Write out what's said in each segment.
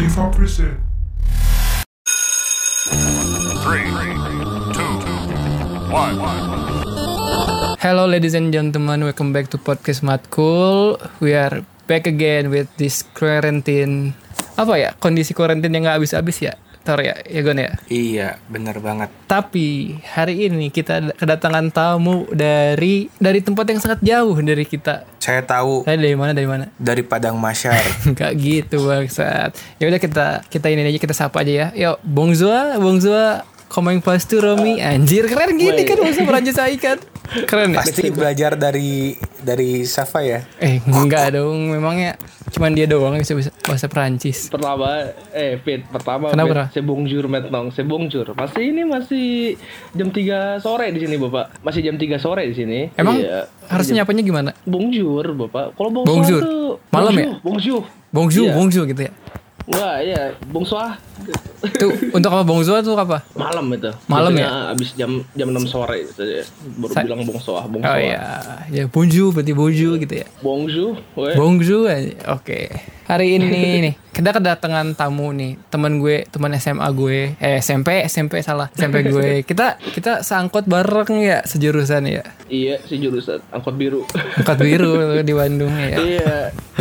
25%. Three, two, one. Hello ladies and gentlemen, welcome back to podcast Matkul. We are back again with this quarantine. Apa ya? Kondisi quarantine yang nggak habis-habis ya? Tor ya, ya Gon ya. Iya, bener banget. Tapi hari ini kita kedatangan tamu dari dari tempat yang sangat jauh dari kita. Saya tahu Saya dari mana? Dari mana? dari Padang Masyar. Enggak gitu bangsat. Ya udah kita kita ini aja kita sapa aja ya. Yuk, Bongzua, Bongzua Komeng Pastu Romi anjir keren gini kan bahasa Perancis saya kan. Keren ya? Pasti belajar dari dari Safa ya. Eh enggak dong, memangnya cuman dia doang yang bisa bisa bahasa Perancis. pertama eh Pit pertama Kenapa? Pit, sebongjur metnong sebongjur pasti ini masih jam 3 sore di sini bapak masih jam 3 sore di sini Emang Iya. harusnya nyapanya gimana? bongjur bapak kalau Bonjour. tuh Malam ya? bonjour Bonjour, Iya. bonjour gitu ya. Wah iya bonsoir Tuh untuk apa Bongzua tuh apa? malam itu Malam Biasanya abis jam jam 6 sore gitu ya baru Sa- bilang bonsoir Oh bonsoir iya, ya bonjour berarti bonjour gitu ya. bonjour weh. Bonjour, aja. Hari ini nih kita kedatangan tamu nih teman gue, teman SMA gue, eh SMP, SMP salah, SMP gue. Kita kita seangkot bareng ya sejurusan ya. iya si jurusan angkot biru Angkot biru di Bandung ya. iya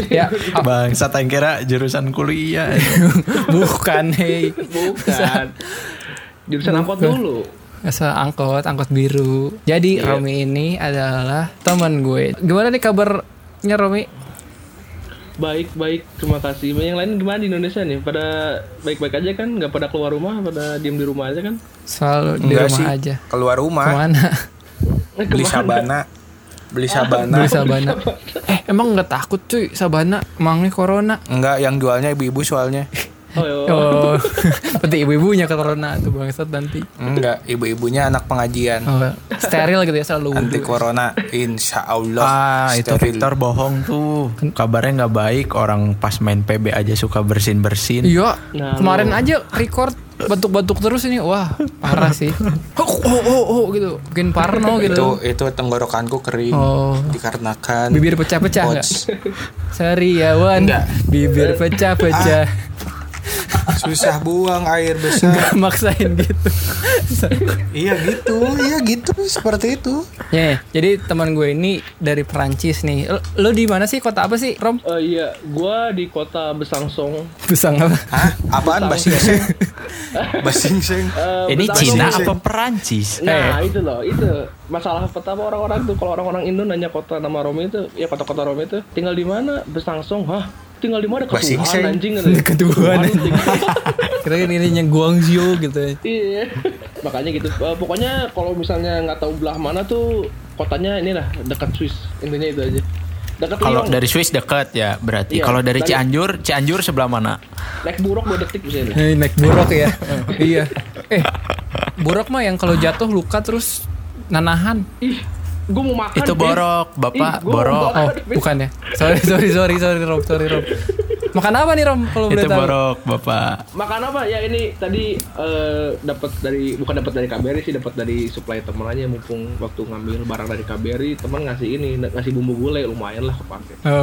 Ya, Bang, saya kira jurusan kuliah. bukan hei. bukan jurusan angkot dulu Seangkot, angkot biru. Jadi Romi ini adalah teman gue. Gimana nih kabarnya Romi? Baik, baik. Terima kasih. Yang lain gimana di Indonesia nih? Pada baik-baik aja kan? Nggak pada keluar rumah? Pada diem di rumah aja kan? Selalu di Enggak rumah sih. aja. Keluar rumah, Ke mana? Eh, beli ke mana? sabana. Beli sabana. Beli sabana. eh, emang nggak takut cuy sabana? Emangnya corona? Enggak, yang jualnya ibu-ibu soalnya. Oh. Oh, berarti ibu-ibunya corona tuh bangsat nanti. Enggak, ibu-ibunya anak pengajian. Oh, steril gitu ya selalu. Anti corona, insya Allah. Ah, itu steril. Victor bohong tuh. Kabarnya nggak baik. Orang pas main PB aja suka bersin bersin. Iya, Nah, kemarin aja record batuk-batuk terus ini. Wah, parah sih. Oh, oh, oh, oh gitu. Bikin parno Itu gitu. itu tenggorokanku kering Oh. dikarenakan Bibir pecah-pecah enggak? Coach. Sariawan. Enggak. Bibir pecah-pecah. Susah buang air besar. Enggak maksain gitu. iya gitu, iya gitu seperti itu. ya, jadi teman gue ini dari Perancis nih. Lo, lo di mana sih? Kota apa sih, Rom? Eh, iya, gua di kota Besangsong. Besang apa? Hah? Apaan basingseng? Basingseng. Eh, Ini Besangsong- Cina apa Perancis? Nah, itu loh, itu masalah pertama orang-orang tuh kalau orang-orang Indo nanya kota nama Romi itu, ya kota-kota Romi itu tinggal di mana? Besangsong, hah? Tinggal di mana? Ketuhan anjing Ketuhan. anjing. Kira kan ini yang Guangzhou gitu ya. Iya. Makanya gitu. Eh, pokoknya kalau misalnya nggak tahu belah mana tuh kotanya inilah dekat Swiss. Intinya itu aja. Dekat Kalau dari Swiss dekat ya berarti. Iya, Kalau dari Cianjur, Cianjur sebelah mana? naik buruk dua detik bisa ini. Eh, naik buruk ya. iya. Eh, buruk mah yang kalau jatuh luka terus nanahan. Ih, gue mau makan. Itu borok, Ih, Bapak, mau borok. makan, Oh, bukan ya. Sorry, sorry, sorry, sorry, Rom, sorry, Rom. Makan apa nih, Rom? Kalau boleh Itu tahu. borok, Bapak. Makan apa? Ya ini tadi eh, dapat dari bukan dapat dari KBRI sih, dapat dari supply temen aja mumpung waktu ngambil barang dari KBRI temen ngasih ini ngasih bumbu gulai lumayan lah kepake. Ada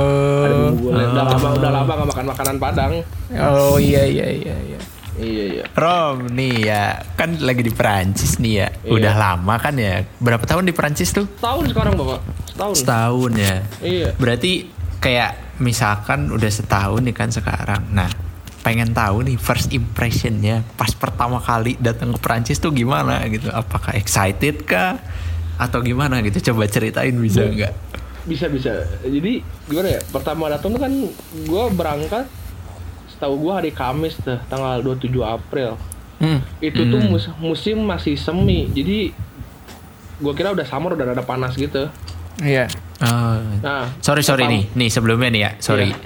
Oh, bumbu gulai. Udah lama udah lama gak makan makanan Padang. oh iya, iya, iya, iya. Iya iya. Rom nih ya, kan lagi di Perancis nih ya. Iya. Udah lama kan ya. Berapa tahun di Perancis tuh? Setahun sekarang bapak. Setahun. Setahun ya. Iya. Berarti kayak misalkan udah setahun nih kan sekarang. Nah, pengen tahu nih first impressionnya pas pertama kali datang ke Perancis tuh gimana gitu. Apakah excited kah? Atau gimana gitu? Coba ceritain bisa nggak? Bisa bisa. Jadi gimana ya? Pertama datang tuh kan gue berangkat setahu gue hari Kamis tuh tanggal 27 April. Hmm. Itu tuh mus- musim masih semi. Jadi gue kira udah summer udah ada panas gitu. Iya. Oh. Nah, Sorry sorry nih, nih sebelumnya nih ya, sorry. Iya.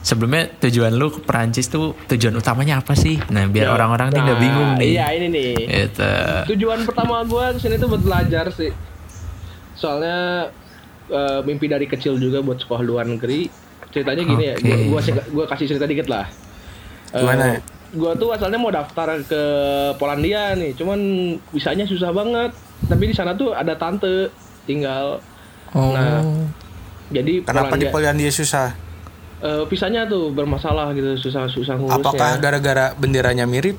Sebelumnya tujuan lu ke Perancis tuh tujuan utamanya apa sih? Nah biar Ya, orang-orang nih nggak nah, bingung nih. Iya ini nih. Itu. Tujuan pertama gue ke sini tuh buat belajar sih. Soalnya eh, mimpi dari kecil juga buat sekolah luar negeri. Ceritanya gini ya, Oke. gue gua kasih cerita dikit lah. Gimana? gue tuh asalnya mau daftar ke Polandia nih, cuman bisanya susah banget. Tapi di sana tuh ada tante tinggal. Oh. Nah, Jadi Kenapa di Polandia, Polandia susah? eh, visanya tuh bermasalah gitu susah susah ngurusnya. Apakah gara-gara benderanya mirip?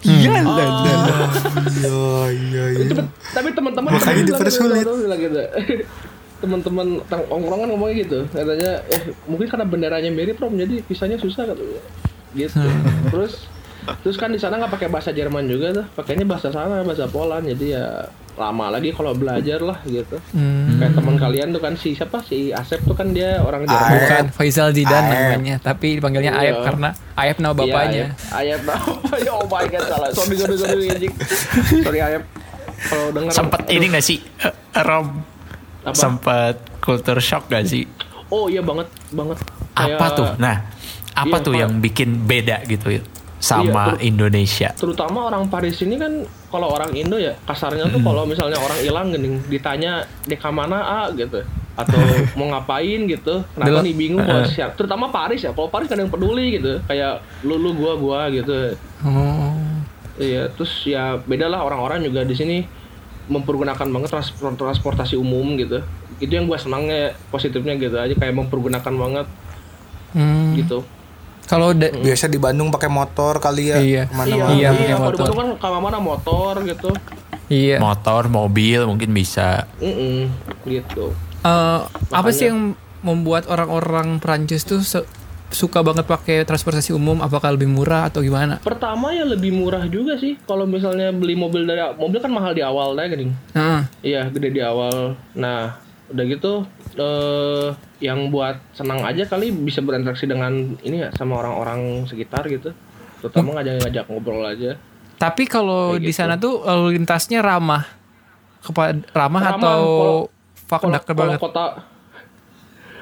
Iya. Iya iya iya. Itu, tapi teman-teman Makanya bilang gitu, dipersulit. bilang gitu. teman-teman tang- ongkrongan ngomongnya gitu. Katanya eh mungkin karena benderanya mirip Rom jadi visanya susah katanya gitu. Terus terus kan di sana nggak pakai bahasa Jerman juga tuh. Pakainya bahasa sana bahasa Poland. Jadi ya lama lagi kalau belajar lah gitu. Hmm. kayak teman kalian tuh kan si siapa? Si Asep tuh kan dia orang Jerman. Aep. Bukan Faisal Zidan namanya, tapi dipanggilnya Iya. Aep karena Aep nama bapaknya. Iya, Ayep bapaknya oh my god salah. Sorry sorry sorry sorry Ayep kalau denger Sempet ini gak sih? Eh, Rom Apa? Sempet culture shock gak sih? Oh iya banget banget. Apa Kayak- tuh? Nah apa Iya, tuh Pak. yang bikin beda gitu ya Sama Iya, tuh. Indonesia? terutama orang Paris ini kan kalau orang Indo ya kasarnya Hmm. tuh kalau misalnya orang hilang gini ditanya deka mana ah gitu. Atau mau ngapain gitu. Kenapa Dulu- nih bingung kalau siap terutama Paris ya. Kalau Paris kadang peduli gitu. Kayak lu lu gua gua gitu. Oh. iya terus ya beda lah orang-orang juga di sini mempergunakan banget transport- transportasi umum gitu itu yang gua senangnya positifnya gitu aja kayak mempergunakan banget Hmm. gitu Kalau da- Biasa di Bandung pakai motor kali ya. Iya. Ke mana-mana. Iya, iya, pakai kalau di motor. Bandung kan ke mana-mana motor gitu iya. Motor, mobil mungkin bisa Mm-mm, gitu Eh, apa sih yang membuat orang-orang Prancis tuh suka banget pakai transportasi umum? Apakah lebih murah atau gimana? Pertama ya lebih murah juga sih kalau misalnya beli mobil dari mobil kan mahal di awal deh gini. Heeh. Iya gede di awal. Nah udah gitu eh yang buat senang aja kali bisa berinteraksi dengan ini ya sama orang-orang sekitar gitu. Terutama ngajak-ngajak ngobrol aja. Tapi kalau di gitu. sana tuh lalu lintasnya ramah kepada ramah, Ramah, atau kalau- fuck banget? kota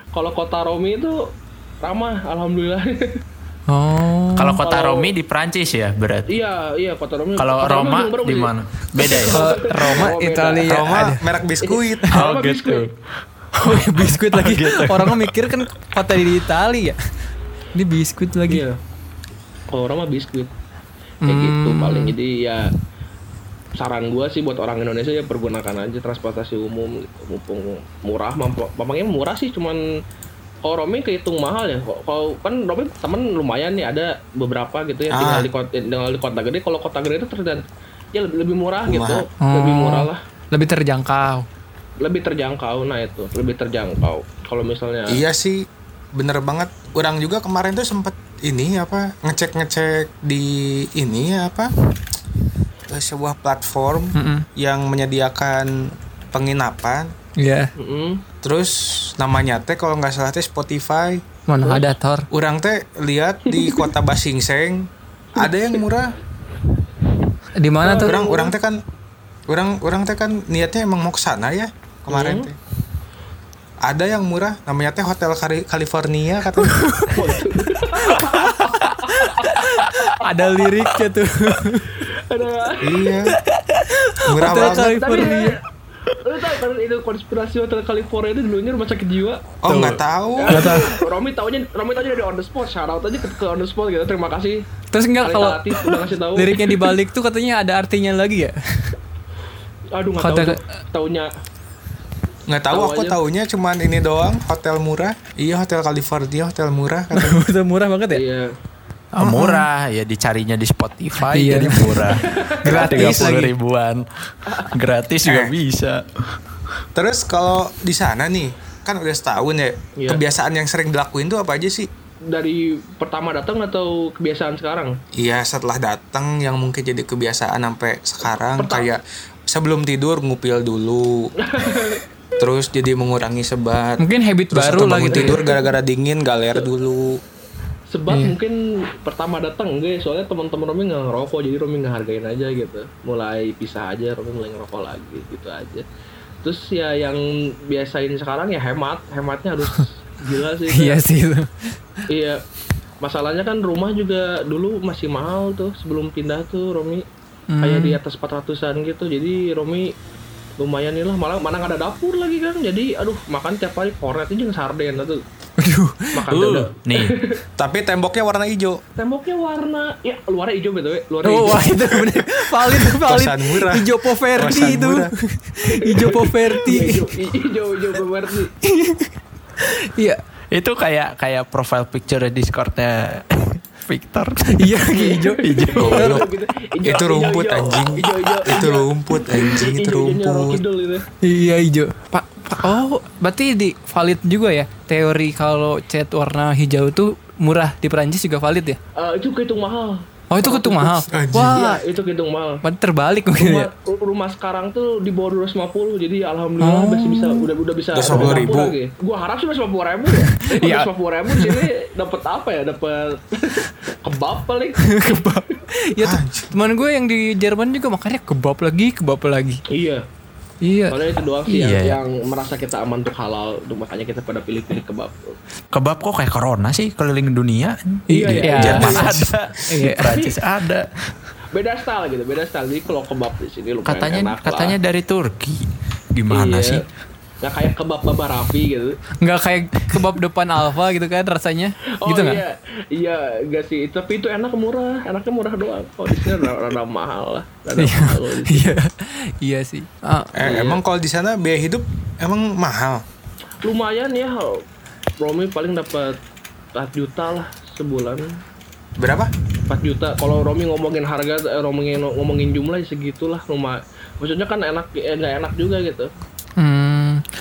kalau kota Romi itu ramah alhamdulillah. Oh. Kalau kota Kalau- Romi di Prancis ya berarti iya iya kota Romi. Kalau Roma di mana? Beda ya? Kalau Roma, Oh. Italia Roma ada. merek biskuit. Oh gitu. biskuit. Oh, iya, biskuit lagi. Orang mikir kan kota di Italia ya. Ini biskuit lagi. Iya. Kalau Roma biskuit. Kayak gitu Hmm. paling. Jadi ya saran gua sih buat orang Indonesia ya pergunakan aja transportasi umum gitu. mumpung murah mampu mamangnya murah sih cuman kalau roaming kehitung mahal ya Kalau- kan roaming temen lumayan nih ada beberapa gitu ya tinggal Ah. di kota tinggal di kota gede kalau kota gede itu terlihat ya lebih, lebih murah gitu Oh. lebih murah lah Lebih terjangkau. lebih terjangkau nah itu lebih terjangkau kalau misalnya Iya sih, bener banget. Orang juga kemarin tuh sempet ini apa ngecek-ngecek di ini apa eh, sebuah platform Mm-mm. yang menyediakan penginapan. Iya. Mm-mm. Terus namanya teh kalau nggak salah teh Spotify. Mana ada Thor. Orang teh lihat di kota Basingseng ada yang murah. Di mana tuh? Orang orang teh kan orang orang teh kan niatnya emang mau ke sana ya kemarin teh. Ada yang murah namanya teh Hotel Cali- California katanya. Ada liriknya tuh. iya. Murah Hotel banget. tapi California. Lu tau kan itu konspirasi hotel California itu dulunya rumah sakit jiwa Oh nggak tahu. Nggak tahu. Romi taunya Romi taunya dari on the spot shout out aja ke, ke on the spot gitu terima kasih Terus enggak Kali kalau tahu liriknya dibalik tuh katanya ada artinya lagi ya? aduh nggak tahu Hotel- taunya Nggak tahu Tahu aku aja. taunya cuman ini doang hotel murah. Iya hotel California hotel murah katanya. Udah murah banget ya? iya Ah, murah ya dicarinya di Spotify Iya. jadi murah. Gratis 30 lagi. ribuan. Gratis juga bisa. Terus kalau di sana nih kan udah setahun ya. Iya. Kebiasaan yang sering dilakuin tuh apa aja sih? dari pertama datang atau kebiasaan sekarang Iya setelah datang yang mungkin jadi kebiasaan sampai sekarang Pertama- kayak sebelum tidur ngupil dulu. Terus jadi mengurangi sebat. Mungkin habit Terus baru ya. tidur gara-gara dingin galer dulu. Sebab Iya. mungkin pertama datang enggak soalnya teman-teman Romi nggak ngerokok jadi Romi nggak hargain aja gitu mulai pisah aja Romi mulai ngerokok lagi gitu aja terus ya yang biasain sekarang ya hemat hematnya harus gila sih Iya sih itu. Iya. Masalahnya kan rumah juga dulu masih mahal tuh sebelum pindah tuh Romi. Kayak di atas 400-an gitu. Jadi Romi lumayan nih lah malah mana nggak ada dapur lagi kan. Jadi aduh makan tiap hari kornet aja yang sarden tuh. Aduh. Makan Uh, dada. nih Tapi temboknya warna hijau. Temboknya warna ya luarnya hijau btw, luarnya Oh, hijau. wah itu bener. Valid, valid. Kosan murah. Ijo poverty Kosan itu. Ijo poverty. Hijau hijau hijau berwarna. Iya. Itu kayak kayak profile picture Discordnya Victor. Iya hijau hijau. Gitu. Itu rumput anjing. Itu rumput anjing, itu rumput. Gitu. Iya hijau. Pak, oh berarti di valid juga ya teori kalau cat warna hijau tuh murah di Perancis juga valid ya? Eh, itu kehitung mahal. Oh itu ketung mahal. Anjing. Wah, Iya, itu kehitung mahal. berarti terbalik mungkin ya. Rumah, rumah sekarang tuh di bawah 250 jadi alhamdulillah masih bisa udah udah bisa 250 ribu. lagi. Gua harap sih 250 ribu ya. Iya. kalau 250 ribu di sini dapat apa ya? Dapat kebab paling. kebab. Ya tuh, Anjir. teman gue yang di Jerman juga makannya kebab lagi, kebab lagi. iya. Iya. Soalnya itu doang sih Iya, yang, ya. yang merasa kita aman untuk halal, untuk makanya kita pada pilih-pilih kebab. Kebab kok kayak corona sih keliling dunia. Iya, Di iya. Jerman Iya. ada, di Iya. Prancis ada. Beda style gitu, beda style. Jadi kalau kebab di sini lumayan Katanya enak katanya lah. dari Turki. Gimana Iya. sih? Nggak kayak kebab Baba Rafi gitu. Nggak kayak kebab depan Alfa gitu kan rasanya. Oh gitu nggak? iya, iya enggak sih. Tapi itu enak murah, enaknya murah doang. Oh di sini rada, rada mahal lah, rada Iya. mahal. kalau. Iya. Iya sih. Ah, Eh, emang kalau di sana biaya hidup emang mahal. Lumayan ya, Romi paling dapat 4 juta lah sebulan. Berapa? 4 juta. Kalau Romi ngomongin harga, eh, ngomongin ngomongin jumlah ya segitulah rumah. Maksudnya kan enak, eh, nggak enak juga gitu.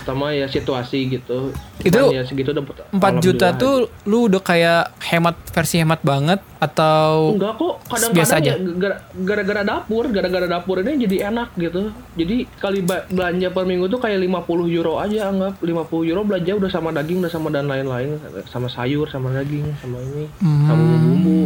Sama ya situasi gitu. Itu Cuman ya segitu dapat 4 juta tuh lu udah kayak hemat versi hemat banget atau Enggak kok, Biasa kadang-kadang aja. ya gara- gara-gara dapur, gara-gara dapur ini jadi enak gitu. Jadi kali belanja per minggu tuh kayak 50 euro aja anggap 50 euro belanja udah sama daging, udah sama dan lain-lain, sama sayur, sama daging, sama ini, sama Hmm. bumbu.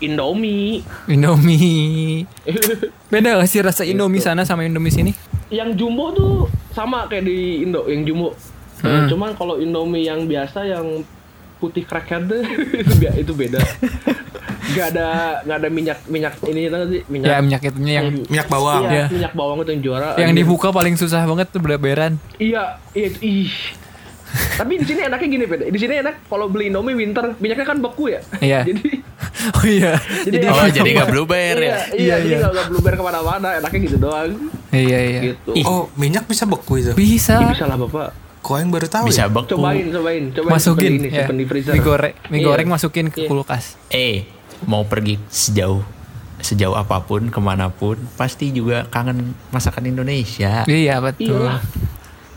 Indomie. Indomie. Beda gak sih rasa Indomie sana sama Indomie sini? Yang jumbo tuh sama kayak di Indo, yang jumbo. Hmm. Eh, Cuman kalau Indomie yang biasa yang putih crackhead tuh, itu, itu beda. Gak ada gak ada minyak minyak ini sih minyak Ya minyak itunya yang Minyak bawang. Iya, Iya. minyak bawang itu yang juara. yang dibuka paling susah banget tuh beran. Iya, iya itu ih. Tapi di sini enaknya gini, Beda. Di sini enak kalau beli Indomie winter, minyaknya kan beku ya. Iya. jadi Oh iya. Jadi- Oh, jadi nggak blueberry iya, ya? iya, Iya, jadi iya. nggak nggak blueberry ke mana-mana, enaknya gitu doang. Iya iya. Gitu. Oh, minyak bisa beku itu. Bisa. Bisa lah bapak. Kok yang baru tahu Bisa ya? beku. Cobain, cobain, cobain. Masukin ini, ya. di freezer. Mie goreng, mie Iya. goreng masukin ke Iya. kulkas. Eh, mau pergi sejauh sejauh apa pun ke mana pun pasti juga kangen masakan Indonesia. Iya betul. Iyalah.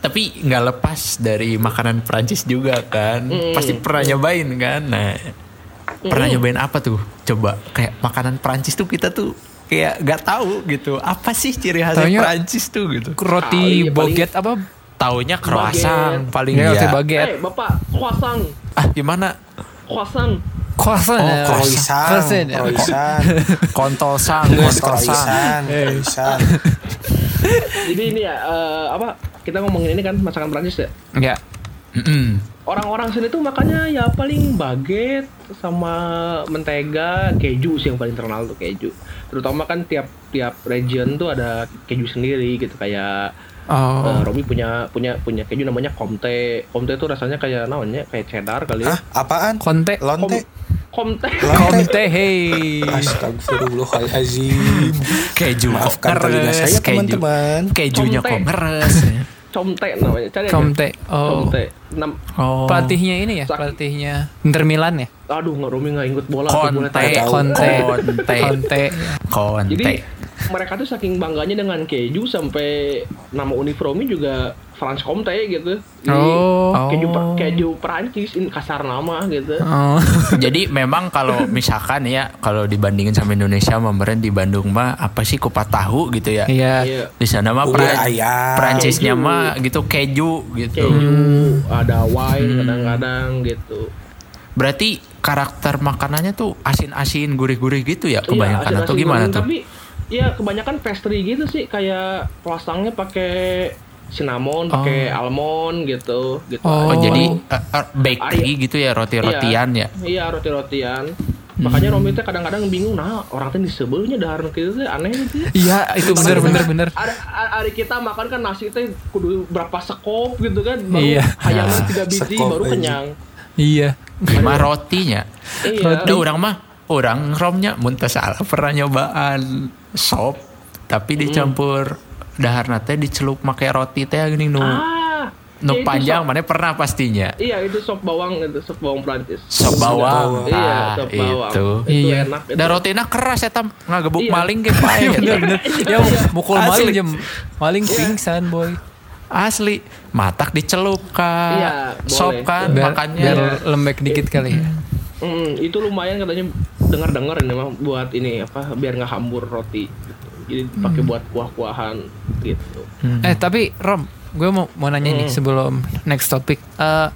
Tapi nggak lepas dari makanan Prancis juga kan. Mm. Pasti pernah nyobain kan. Nah, pernah nyobain apa tuh? Coba kayak makanan Prancis tuh kita tuh kayak nggak tahu gitu. Apa sih ciri khasnya Taunya- Prancis tuh gitu? Roti Ah, iya, paling- baguette apa? Taunya croissant paling Ya, roti baguette. Eh, bapak, croissant, Ah, gimana? croissant. Croissant. Oh, ya. croissant. Croissant. Croissant. Kontol sang, Nges, kontol sang. croissant. Croissant. Jadi ini ya, eh, apa? Kita ngomongin ini kan masakan Prancis ya. Ya. Mm-mm. Orang-orang sini tuh makanya ya paling baget sama mentega, keju sih yang paling terkenal tuh keju. Terutama kan tiap tiap region tuh ada keju sendiri gitu kayak Oh. eh, Robi punya punya punya keju namanya Comte. Comte tuh rasanya kayak namanya kayak cheddar kali ya. Hah? Apaan? Konte. Lonte? Comte. Konte hey. Astagfirullahaladzim. Keju Maafkan telinga saya, teman-teman. Kejunya Comte. kok ngeres. Comte namanya. Cari aja. Comte. Oh. Comte. Nam- Oh. Pelatihnya ini ya, pelatihnya Inter Milan ya. Aduh, nggak Romi nggak inget bola. Conte. Konte. Konte, Konte. Konte. Jadi mereka tuh saking bangganya dengan keju sampai nama uniformnya juga Franz Comte gitu. Jadi, Oh. keju Oh. keju Perancis kasar nama gitu. Oh. Jadi memang kalau misalkan ya kalau dibandingin sama Indonesia kemarin di Bandung mah apa sih kupat tahu gitu ya. Iya. Iya. Di sana mah ayam. Prancisnya Keju. mah gitu keju gitu. Keju, ada wine kadang-kadang gitu. Berarti karakter makanannya tuh asin-asin, gurih-gurih gitu ya Iya, kebanyakan ada atau nasi gimana goreng, tuh? Tapi ya kebanyakan pastry gitu sih kayak croissantnya pakai cinnamon, pakai almond gitu, gitu. Oh. Oh, aja. jadi eh, eh, bakery Ayo. gitu ya roti-rotian ya. Iya, roti-rotian. Makanya Hmm. Romi teh kadang-kadang bingung, nah orang teh disebelnya dahar gitu teh aneh gitu. Iya, itu bener Makanya bener bener. Hari kita makan kan nasi teh kudu berapa sekop gitu kan, baru Iya. hayangan Nah, tiga biji sekop baru kenyang. Iya. Lima rotinya. Iya. Ada orang mah orang romnya muntah salah pernah nyobaan sop tapi Hmm. dicampur dahar teh dicelup make roti teh gini nu Ah, nuk Ya, itu panjang sop. mana pernah pastinya. Iya itu sop bawang itu sop bawang Prancis. Sop bawang. Iya, Ah, sop bawang. itu. Itu Iya. enak. itu. Dan rotina keras ya tam ngagebuk Iya. maling ke pae. Bener-bener. Ya mukul Asli. maling jam maling pingsan boy. Asli, matak dicelup kan. Iya, Sop kan Biar, makannya. biar lembek dikit kali ya. Mm, itu lumayan katanya dengar-dengar ini mah buat ini apa biar nggak hambur roti. Gitu. Jadi pakai Hmm. buat kuah-kuahan gitu. Hmm. Eh tapi Rom, gue mau mau nanya nih Hmm. sebelum next topic. Eh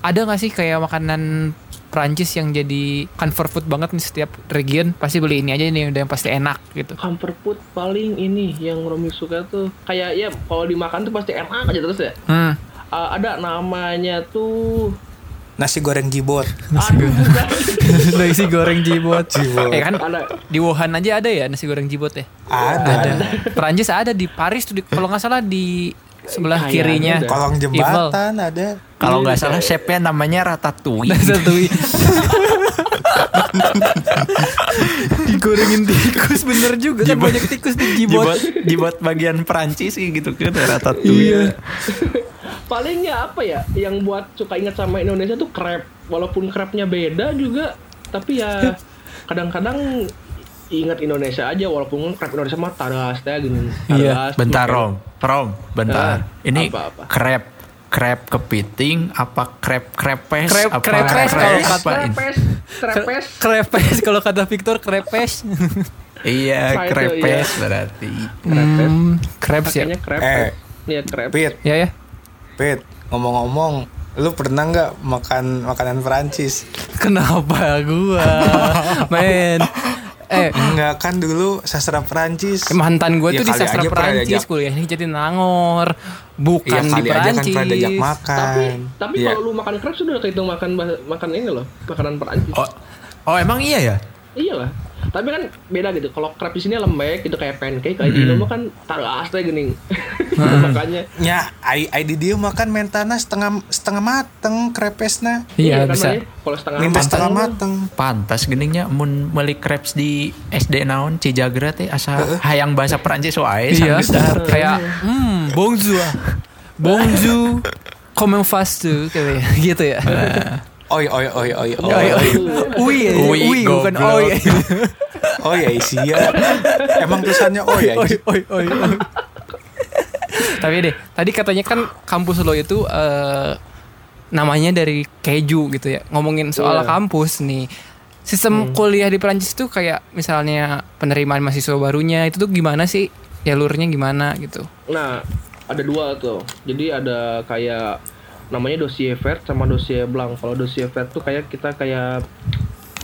ada nggak sih kayak makanan Prancis yang jadi comfort food banget nih setiap region pasti beli ini aja nih udah yang pasti enak gitu. Comfort food paling ini yang Romi suka tuh kayak ya kalau dimakan tuh pasti enak aja terus ya. Hmm. Uh, ada namanya tuh Nasi goreng jibot. aduh bukan. nasi goreng jibot. Jibot. Eh kan ada di Wuhan aja ada ya nasi goreng jibot ya? Ada. Ada. Prancis ada di Paris tuh di- kalau nggak salah di sebelah Kayaknya kirinya. Kolong jembatan ada. Kalau nggak Iya, salah chefnya namanya Ratatouille. Satu digorengin tikus bener juga kan banyak tikus di jibot. Jibot, jibot bagian Prancis sih gitu kan Ratatouille. Paling ya apa ya yang buat suka ingat sama Indonesia tuh crab walaupun crabnya beda juga tapi ya kadang-kadang ingat Indonesia aja walaupun crab Indonesia mah taras ya gini Iya, Bentar cuma Rom, Rom, bentar. Ah, Ini apa-apa? crab, crab kepiting, apa crab crepes, Crab- apa crepes kalau crab- kata- apa ini? Crepes, crepes, Krepes kalau kata Victor krepes. Iya, Apa crepes iya. berarti. crepes. Hmm, crepes ya. Crepes. Eh. Iya, crepes. Ya ya. Pit, ngomong-ngomong, lu pernah nggak makan makanan Perancis? Kenapa gua? Men. Eh, Enggak kan dulu sastra Perancis. mantan gue Ya tuh di sastra aja pernah Perancis kuliahnya jadi Nangor, bukan Iya di kan Perancis. diajak makan. Tapi tapi Iya. kalau lu makan crepes sudah kehitung makan makan ini loh, makanan Perancis. Oh, oh emang iya ya? Iyalah. Tapi kan beda gitu. Kalau crepes di sini lembek gitu kayak pancake, kayak di Indo mah kan taruh asli gini. Makanya Ya, ai ai di dia makan mentana setengah setengah mateng krepesna. Iya, kan, bisa. Kalau setengah Minta matang setengah mateng. Pantas geningnya mun meuli crepes di SD naon Cijagra teh asa hayang bahasa Perancis wae Iya, kayak hmm, bonjour. Bonjour. Comment kayak gitu ya. Oi oi oi oi oi. Oi, oi. Ui, Ui, ui, bukan oi. Oh ya isi ya. Emang tulisannya oh ya. oi, oi, oi, oi. Tapi deh, tadi katanya kan kampus lo itu eh, namanya dari keju gitu ya. Ngomongin soal Iya. kampus nih. Sistem kuliah di Perancis tuh kayak misalnya penerimaan mahasiswa barunya itu tuh gimana sih? Jalurnya gimana gitu. Nah, ada dua tuh. Jadi ada kayak namanya dossier vert sama dossier blanc. Kalau dossier vert tuh kayak kita kayak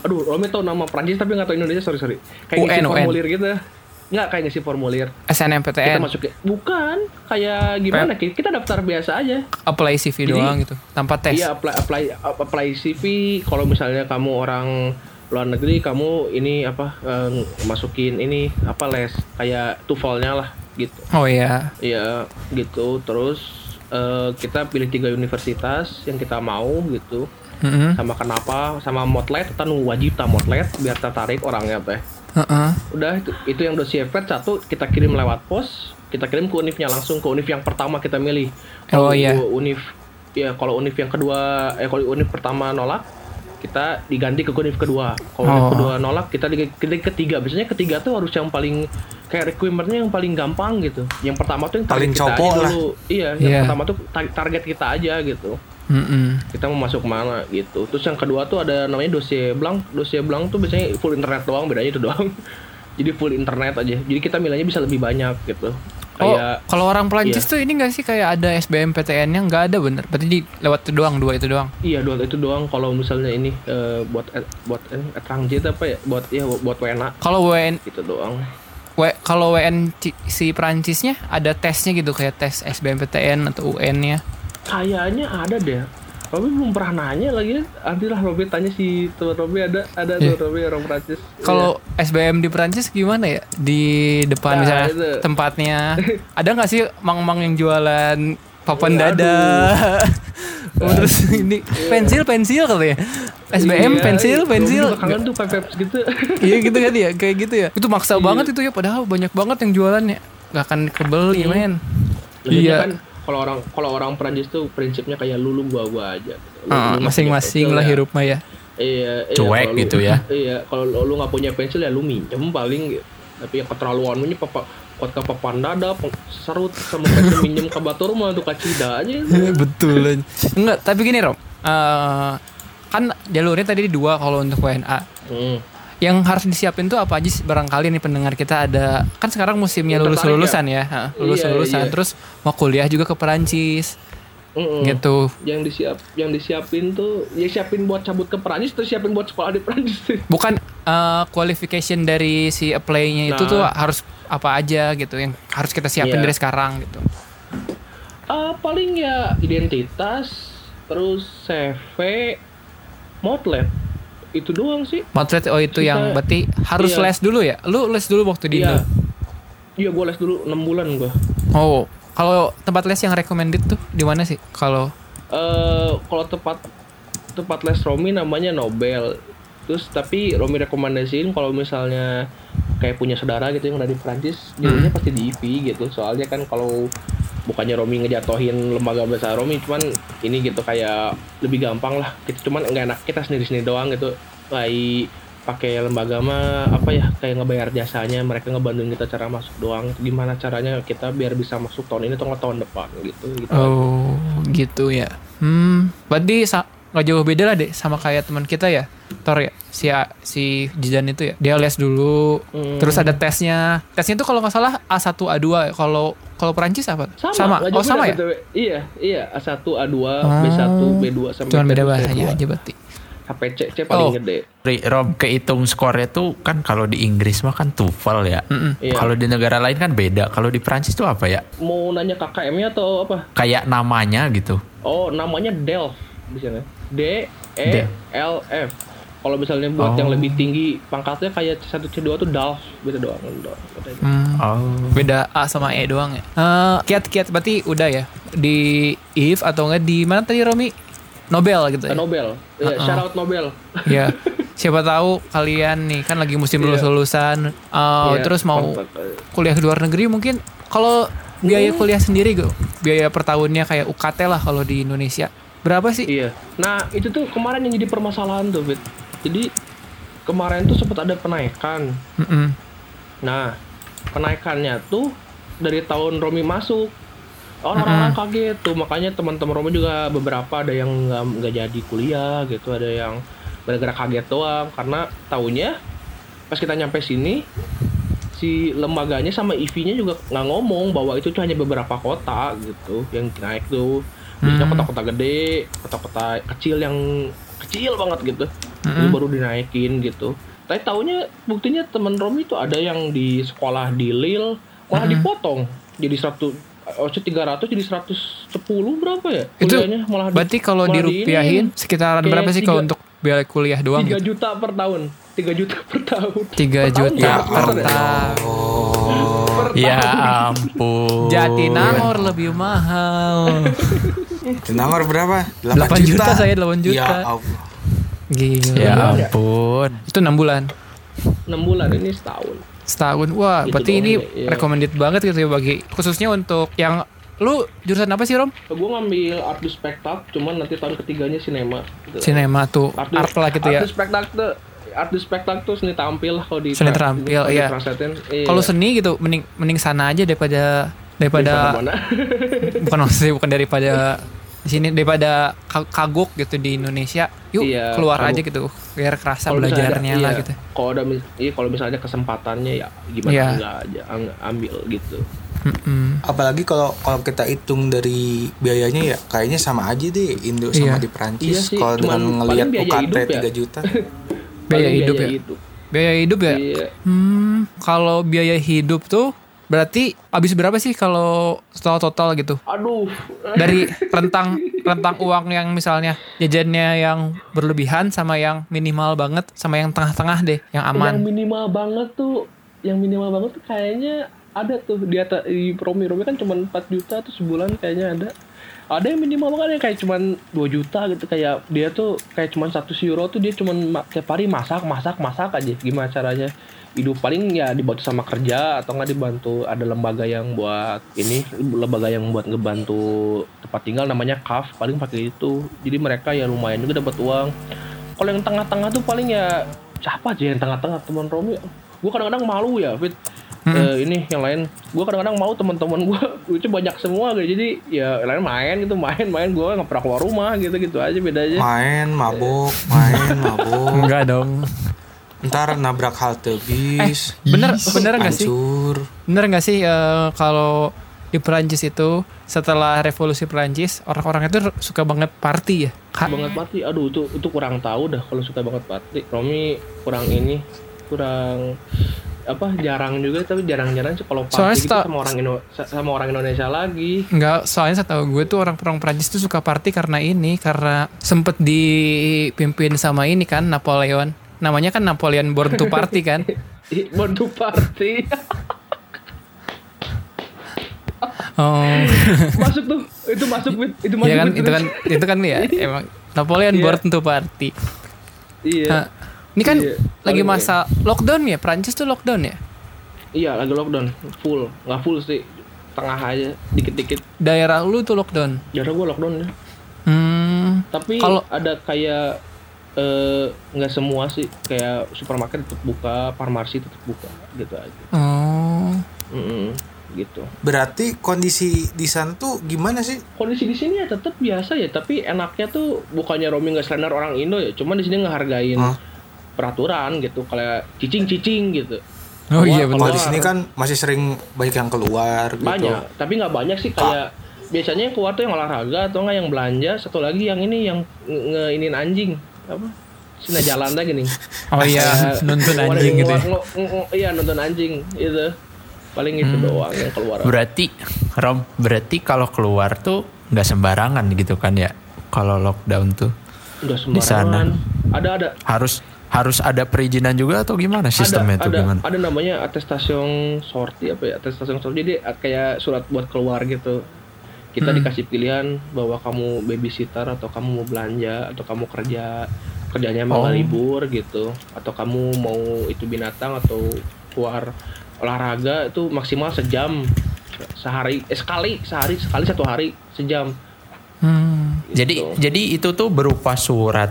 aduh, Romi tau nama Prancis tapi nggak tahu Indonesia, sorry sorry. Kayak ngisi UN, UN. formulir gitu. Nggak kayak ngisi formulir. Kita SNMPTN masuk ke bukan kayak gimana? Kita kita daftar biasa aaja. apply CV Jadi- doang gitu tanpa tes. Iya apply apply apply CV kalau misalnya kamu orang luar negeri kamu ini apa eh, masukin ini apa les kayak TOEFL-nya lah gitu. Oh iya. Iya gitu terus eh, kita pilih tiga universitas yang kita mau gitu Heeh. sama kenapa sama motlet kita wajib tak motlet biar tertarik orangnya teh Heeh. udah itu, itu yang dossier vet satu kita kirim lewat pos kita kirim ke univnya langsung ke univ yang pertama kita milih Oh, iya. ke univ ya kalau univ yang kedua eh kalau univ pertama nolak kita diganti ke univ kedua kalau univ Oh. kedua nolak kita di, di ketiga biasanya ketiga tuh harus yang paling kayak requirementnya yang paling gampang gitu yang pertama tuh yang Paling copo aja lah. dulu iya yang Iya. pertama tuh tar- target kita aja gitu Heeh. kita mau masuk mana gitu. Terus yang kedua tuh ada namanya dossier blank. Dossier blank tuh biasanya full internet doang, bedanya itu doang. Jadi full internet aja. Jadi kita milihnya bisa lebih banyak gitu. Oh, Kayak kalau orang Perancis iya. tuh ini gak sih kayak ada SBMPTN-nya nggak ada bener. Berarti di lewat itu doang, dua itu doang. iya dua itu doang kalau misalnya ini eh, buat eh, buat eh, transit apa ya? Buat ya buat WNA Kalau WN gitu doang. W, kalau WN si Perancisnya ada tesnya gitu kayak tes SBMPTN atau UN-nya. Kayaknya ada deh. Robi belum pernah nanya lagi. Nanti lah Robi tanya si teman Robi ada ada Iya. tuh Robi orang Prancis. Kalau SBM di Perancis gimana ya? Di depan Nah, misalnya itu. tempatnya. ada nggak sih mang-mang yang jualan papan Iya, dada? Oh, terus ini pensil pensil kali ya? SBM Iya, pensil pensil. kangen tuh vibes gitu. iya gitu kan ya kayak gitu ya. Itu maksa Iya. banget itu ya padahal banyak banget yang jualannya. Gak akan kebeli men. Biasanya Iya. kan kalau orang kalau orang Prancis tuh prinsipnya kayak lu lu gua gua aja gitu. Ah, masing-masing punya lah ya. hidup mah ya. Iya, iya, Cuek lu- gitu ya. Iya, kalau lu, nggak punya pensil ya lu minjem paling gitu. Tapi yang keterlaluan lu papa kuat ke papan dada, serut sama pensil minjem ke batur mah tuh kacida aja. Betul. Enggak, tapi gini Rom. Eh, kan jalurnya tadi dua kalau untuk WNA. Hmm. Yang harus disiapin tuh apa aja sih barangkali nih pendengar kita ada kan sekarang musimnya lulus lulusan ya, lulus lulusan Iya, iya. terus mau kuliah juga ke Perancis Mm-mm. gitu. Yang disiap yang disiapin tuh ya siapin buat cabut ke Perancis terus siapin buat sekolah di Perancis. Bukan eh, qualification dari si apply-nya itu Nah. tuh harus apa aja gitu yang harus kita siapin Iya. dari sekarang gitu. Ah, paling ya identitas, terus CV, motlet. Itu doang sih. Motret oh itu Kita- yang berarti harus iya. les dulu ya? Lu les dulu waktu di? Iya. Iya, gue les dulu 6 bulan gue. Oh, kalau tempat les yang recommended tuh di mana sih? Kalau Eh, kalau tempat tempat les Romi namanya Nobel. Terus tapi Romi rekomendasiin kalau misalnya kayak punya saudara gitu yang dari Prancis, jadinya pasti di IV gitu. Soalnya kan kalau bukannya Romi ngejatohin lembaga besar Romi, cuman ini gitu kayak lebih gampang lah. Kita cuman nggak enak kita sendiri-sendiri doang gitu. Kayak pakai lembaga mah apa ya kayak ngebayar jasanya mereka ngebantuin kita cara masuk doang gimana caranya kita biar bisa masuk tahun ini atau tahun depan gitu gitu Oh, gitu ya. Hmm, berarti nggak jauh beda lah deh sama kayak teman kita ya. Tor ya, si si Jidan itu ya. Dia les dulu, Hmm. terus ada tesnya. Tesnya tuh kalau nggak salah A1 A2 ya. Kalau kalau Perancis apa? sama, nggak Oh, sama ya? BTW. iya iya A1 A2 Oh. B1 B2 sampai Cuman beda C2. bahasanya aja berarti. sampai C, C paling Oh. gede Ri- Rob kehitung skornya tuh kan kalau di Inggris mah kan TOEFL ya. Iya. Kalau di negara lain kan beda. Kalau di Prancis tuh apa ya? mau nanya KKM-nya atau apa Kayak namanya gitu. oh namanya Delft di sana D E Delft. L F kalau misalnya buat Oh. yang lebih tinggi pangkatnya kayak C1 C2 tuh DALF beda doang doang. Hmm. Oh. Beda A sama E doang ya. Eh, kiat-kiat berarti udah ya di IF atau enggak di mana tadi Romi? Nobel gitu ya. Ke Nobel ya, Uh-uh. shout out Nobel ya. Siapa tahu kalian nih kan lagi musim Iya. lulus-lulusan eh, Iya, terus mau eh. kuliah di luar negeri mungkin kalau biaya kuliah sendiri gue biaya per tahunnya kayak UKT lah kalau di Indonesia berapa sih Iya. Nah itu tuh kemarin yang jadi permasalahan tuh, Fit. Jadi kemarin tuh sempat ada penaikan. Mm-mm. Nah kenaikannya tuh dari tahun Romi masuk. Orang-orang kaget tuh, makanya teman-teman Romi juga beberapa ada yang nggak nggak jadi kuliah gitu, ada yang gara-gara kaget doang karena tahunya pas kita nyampe sini si lembaganya sama IV-nya juga nggak ngomong bahwa itu tuh hanya beberapa kota gitu yang naik tuh biasanya Hmm. kota-kota gede kota-kota kecil yang kecil banget gitu Hmm. baru dinaikin gitu tapi tahunya buktinya temen Romi tuh ada yang di sekolah di Lille malah Hmm. dipotong jadi 100 oh 300 jadi 110 berapa ya itu kuliahnya malah di- berarti kalau malah di dirupiahin ini, sekitaran berapa sih kalau tiga- untuk biaya kuliah doang 3 gitu? juta per tahun 3 juta per tahun 3 Per tahun juta per ya? tahun Per Ya ampun. Jatinangor lebih mahal Tenangor berapa? 8 juta saya, 8 juta. Ya Allah. gila Ya ampun. itu 6 bulan 6 bulan ini setahun setahun wah Gitu berarti ini iya. recommended banget gitu ya bagi khususnya untuk yang lu jurusan apa sih Rom? gue ngambil art du spektak cuman nanti tahun ketiganya sinema gitu. Sinema tuh Art art lah gitu ya art du spektak tuh art du spektak tuh seni tampil lah kalau di Seni terampil, iya. iya. kalau seni gitu mending mending sana aja daripada Di daripada bukan maksudnya bukan daripada di sini daripada ka- kagok gitu di Indonesia yuk Iya, keluar kagok. aja gitu biar kerasa misalnya belajarnya ada- lah iya, gitu kalau ada iya kalau misalnya kesempatannya ya gimana Iya. enggak aja ambil gitu Mm-mm. Apalagi kalau kalau kita hitung dari biayanya ya kayaknya sama aja deh Indo Iya. sama di Prancis. Iya kalau dengan ngelihat UKT ya. 3 juta. biaya Paling hidup ya? hidup. biaya hidup ya? Iya. hmm kalau biaya hidup tuh berarti habis berapa sih kalau total total gitu? Aduh. Dari rentang rentang uang yang misalnya jajannya yang berlebihan sama yang minimal banget sama yang tengah-tengah deh yang yang aman minimal banget tuh yang minimal banget tuh kayaknya ada tuh di atas di Romi Romi kan cuma 4 juta tuh sebulan kayaknya ada ada yang minimal banget yang kayak cuma 2 juta gitu kayak dia tuh kayak cuma satu euro tuh dia cuma ma- tiap hari masak masak masak aja. Gimana caranya? Hidup paling ya dibantu sama kerja atau nggak dibantu ada lembaga yang buat ini lembaga yang buat ngebantu tempat tinggal namanya KAF paling pakai itu. Jadi mereka ya lumayan juga dapat uang. Kalau yang tengah-tengah tuh paling ya siapa aja yang tengah-tengah teman Romi? Gue kadang-kadang malu ya Fit Eh, ini yang lain gue kadang-kadang mau teman-teman gue lucu banyak semua gitu jadi ya yang lain main gitu main main gue nggak pernah keluar rumah gitu gitu aja bedanya Main, mabuk, main, mabuk. Enggak dong. Ntar nabrak halte bis. Bener bener nggak sih? Bener nggak sih eh, kalau di Perancis itu setelah revolusi Perancis orang-orang itu suka banget party ya? Ka- banget party aduh itu itu kurang tahu dah kalau suka banget party Romi kurang ini kurang apa jarang juga tapi jarang-jarang sih kalau party gitu sama orang Indo sama orang Indonesia lagi Enggak, soalnya setahu gue tuh orang-orang Prancis tuh suka party karena ini, karena sempet dipimpin sama ini kan Napoleon. Namanya kan Napoleon Born to Party kan. Born to party Oh, masuk tuh itu masuk itu masuk iya kan, itu kan, itu kan ya, emang Napoleon Iya. Born to Party. iya Nah, ini kan Iya, lagi masa lockdown ya, Prancis tuh lockdown ya. iya lagi lockdown. Full. Nggak full sih. Tengah aja. Dikit-dikit. Daerah lu tuh lockdown. jarang gue lockdown ya. Hmm, tapi Kalau- ada kayak eh, nggak semua sih. Kayak supermarket tetap buka farmasi tetap buka. Gitu aja. Oh, Mm-mm, gitu. Berarti kondisi di sana tuh gimana sih? kondisi di sini ya tetap biasa ya. Tapi enaknya tuh bukannya Romi nggak slender orang Indo ya. Cuman di sini ngehargain Hah? Peraturan gitu kayak cicing cicing gitu oh iya benar. Kalau di sini kan masih sering banyak yang keluar gitu. banyak tapi nggak banyak sih kayak biasanya yang keluar tuh yang olahraga atau nggak yang belanja satu lagi yang ini yang nge- ngeinin anjing apa Sina jalan lagi nih Oh iya, nonton anjing gitu. ya. iya nonton anjing itu paling itu Hmm. doang yang keluar Berarti Rom, berarti kalau keluar tuh nggak sembarangan gitu kan ya? Kalau lockdown tuh udah di sana. sembarangan ada ada harus harus ada perizinan juga atau gimana sistemnya ada, tuh ada, gimana? ada namanya atestasiun sorti apa ya atestasiun sorti jadi kayak surat buat keluar gitu kita Hmm. dikasih pilihan bahwa kamu babysitter atau kamu mau belanja atau kamu kerja kerjanya mau Oh. libur gitu atau kamu mau itu binatang atau keluar olahraga itu maksimal sejam sehari eh, sekali sehari sekali satu hari sejam Hmm. Jadi Gitu. jadi itu tuh berupa surat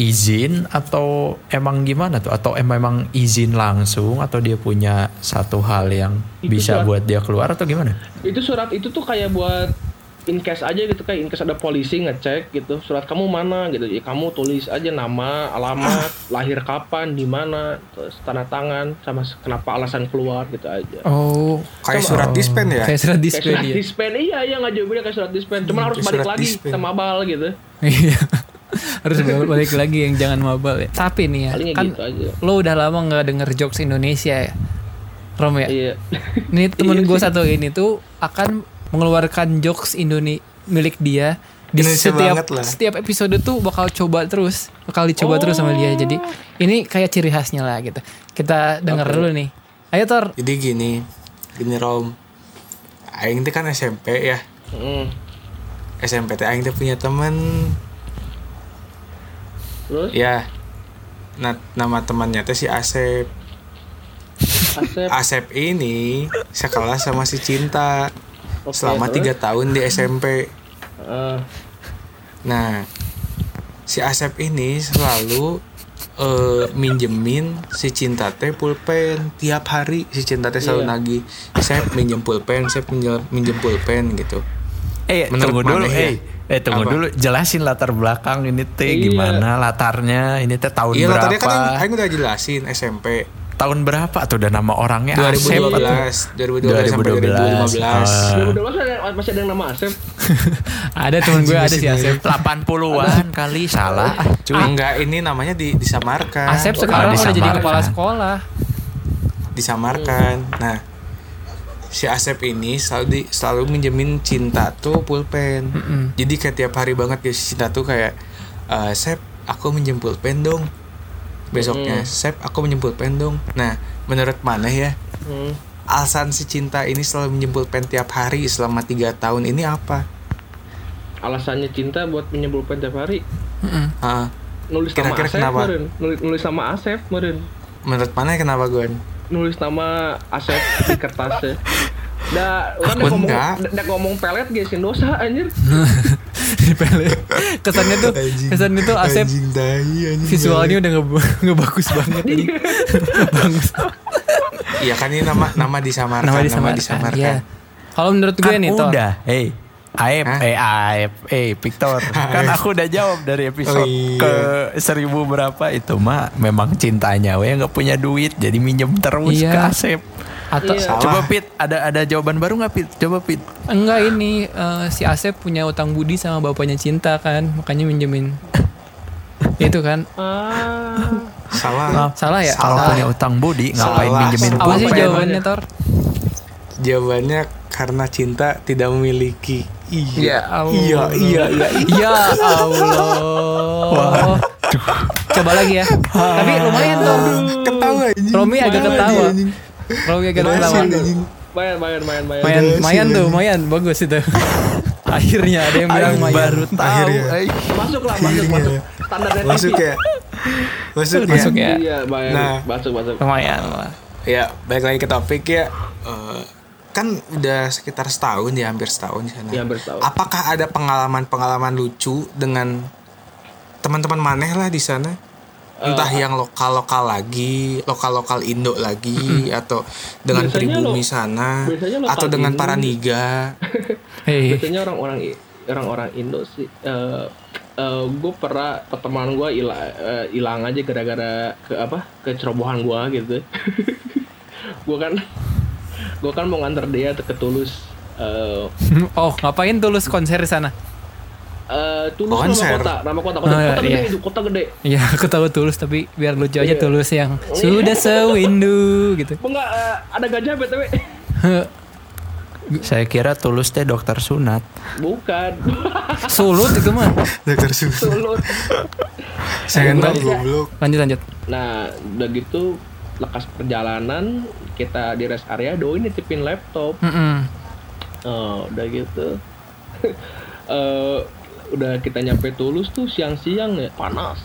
izin atau emang gimana tuh? Atau em- memang izin langsung atau dia punya satu hal yang Itu bisa surat- buat dia keluar atau gimana? itu surat itu tuh kayak buat in case aja gitu kayak in case ada polisi ngecek gitu surat kamu mana gitu ya kamu tulis aja nama alamat lahir kapan di mana terus tanda tangan sama kenapa alasan keluar gitu aja Oh, Kayak surat dispen ya? kayak surat kayak dispen surat ya. dispen iya iya nggak jauh beda kayak surat dispen cuma Hmm, harus kayak balik lagi dispen. sama bal gitu Iya. Harus balik lagi yang jangan mabal ya. Tapi nih ya, palingnya kan gitu aja lo udah lama nggak denger jokes Indonesia ya. Rom ya. iya Nih temen Iya gue satu ini tuh akan mengeluarkan jokes Indonesia milik dia di Indonesia setiap lah. setiap episode tuh bakal coba terus, bakal dicoba terus sama dia. Jadi ini kayak ciri khasnya lah gitu. Kita denger Oke. dulu nih. Ayo Tor. Jadi gini, gini Rom. Aing teh kan SMP ya. Mm. SMP teh Aing teh punya temen. Terus Ya. Nah, nama temannya teh si Asep. Asep Asep ini sekelas sama si Cinta Oke, selama terus? tiga tahun di SMP. Eh, Nah, si Asep ini selalu eh, minjemin si Cinta teh pulpen tiap hari si Cinta teh selalu Iya. nagih. Saya minjem pulpen, saya minjem, minjem pulpen gitu. Eh, Menurut tunggu dulu, ya? Eh. Tunggu Apa? dulu. Jelasin latar belakang ini teh Iya. gimana latarnya. Ini teh tahun Iya berapa? tadi kan Aing, Aing udah jelasin SMP Tahun berapa tuh udah nama orangnya Asep atau- 2012, 2012 sampai 2012. 2015. Ah. 2012 ada, masih ada yang nama Asep Ada temen gue ada si Asep. 80-an kali salah. Ah, cuy. Enggak, ini namanya di, disamarkan. Asep sekarang udah jadi kepala sekolah. disamarkan. Nah, si Asep ini selalu di, selalu minjemin Cinta tuh pulpen. Jadi kayak tiap hari banget ya si Cinta tuh kayak "Eh, Sep, aku minjem pulpen dong. Besoknya, Sep, aku minjem pulpen dong. Nah, menurut mana ya? Hmm. Alasan si Cinta ini selalu minjem pulpen tiap hari selama tiga tahun ini apa? alasannya cinta buat minjem pulpen tiap hari Ah, nulis nama Kira-kira Asep kenapa? meren nulis, nulis nama Asep meren menurut mana kenapa Gon? Nulis nama Asep di kertasnya. Dah, orang Aku dah ngomong, enggak. dah- dah ngomong pelet gesin dosa anjir. Dipele. kesannya tuh kesannya tuh Asep anjing tai anjing visualnya udah nge- ngebagus banget ini bagus iya kan ini nama nama disamarkan nama nama disamarkan disamarkan ya kalau menurut gue Kan nih udah, hey. Aep, Hah? eh Aep, eh Victor. kan aku udah jawab dari episode Oh, iya. ke seribu berapa itu mah memang cintanya we nggak punya duit jadi minjem terus Iya. ke Asep. atau Iya. Salah. Coba Pit, ada ada jawaban baru nggak Pit? Coba Pit. enggak ini eh, si Asep punya utang budi sama bapaknya cinta kan makanya minjemin itu kan Ah, salah salah ya Kalau punya utang budi ngapain Salah. minjemin apa sih pulpen? jawabannya Tor jawabannya karena cinta tidak memiliki Ya iya Allah. iya iya iya ya Allah coba lagi ya tapi lumayan Tor ketawa anjing Romi agak Ketawa. Romi agak ketawa anjing. mayan, mayan, mayan, mayan. Mayan, tuh, mayan, bagus itu. Akhirnya ada yang bilang mayan. baru tahu. Akhirnya. Masuk lah, masuk, Iya. masuk. Standarnya masuk ya masuk, Masuk ya ya. Iya, mayan. Nah. Masuk, masuk. Lumayan lah. ya balik lagi ke topik ya Eh, kan udah sekitar setahun ya hampir setahun di sana. Iya, hampir setahun. apakah ada pengalaman-pengalaman lucu dengan teman-teman maneh lah di sana? Entah yang lokal-lokal lagi lokal-lokal Indo lagi atau dengan pribumi lo- sana atau dengan Indo. para niga. Hei, Biasanya orang-orang orang-orang Indo sih eh gue pernah pertemanan gue hilang hilang aja gara-gara ke apa kecerobohan gue gitu. Gue kan gue kan mau nganter dia ke Tulus eh oh ngapain tulus konser di sana? eh, Tulus nama Konser. kota nama kota kota, Oh, iya, kota iya. gede itu kota gede Iya, aku tahu tulus tapi biar lucu aja Iya. tulus yang sudah sewindu gitu. Apa enggak eh, ada gajah btw Saya kira tulus teh dokter sunat. bukan Sulut itu mah. dokter susu Sulut saya tahu goblok Lanjut lanjut. Nah, udah gitu lekas perjalanan kita di rest area doi nitipin laptop. Mm-mm. Oh, udah gitu. Eh, udah kita nyampe Tulus tuh siang-siang ya panas.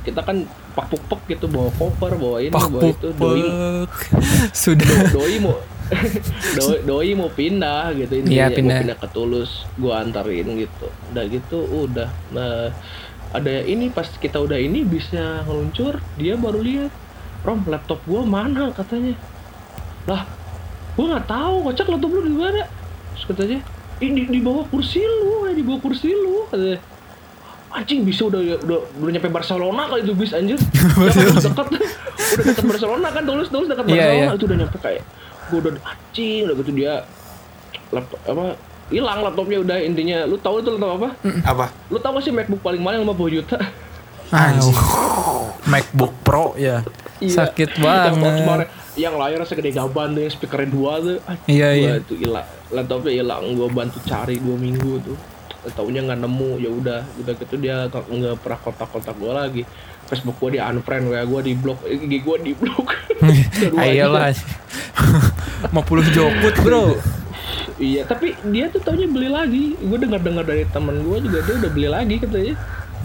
Kita kan pak-puk-puk gitu bawa koper, bawa ini, Pak bawa itu. Doi, puk. Sudah. doi mau doi, doi mau pindah gitu ini Iya, mau pindah. pindah ke Tulus gua antarin gitu udah gitu udah nah ada ini pas kita udah ini bisa ngeluncur dia baru lihat Rom laptop gua mana katanya. Lah gua nggak tahu kocak laptop lu di mana. Terus katanya ini di bawah kursi lu eh, di bawah kursi lu katanya. Anjing bisa udah udah udah nyampe Barcelona kali itu bis anjir. Ya, udah dekat udah dekat Barcelona kan tulus tulus dekat Iya, Barcelona iya. itu udah nyampe kayak gue udah anjing udah gitu dia laptop apa hilang laptopnya udah intinya. Lu tahu itu laptop apa? Apa? Lu tahu gak sih MacBook paling mahal 50 juta. Anjing. MacBook Pro ya. Sakit Yang banget. bar- yang layarnya segede gaban tuh yang speakernya dua tuh. Anjing, Iya, iya. itu hilang laptopnya hilang gue bantu cari dua minggu tuh. Taunya nggak nemu ya udah. Udah gitu dia nggak pernah kontak-kontak gue lagi. Facebook gue di unfriend wa gue di blok IG gue di blok Ayolah. 50 jokut, Bro. iya tapi dia tuh taunya beli lagi. Gue dengar dengar dari teman gue juga dia udah beli lagi katanya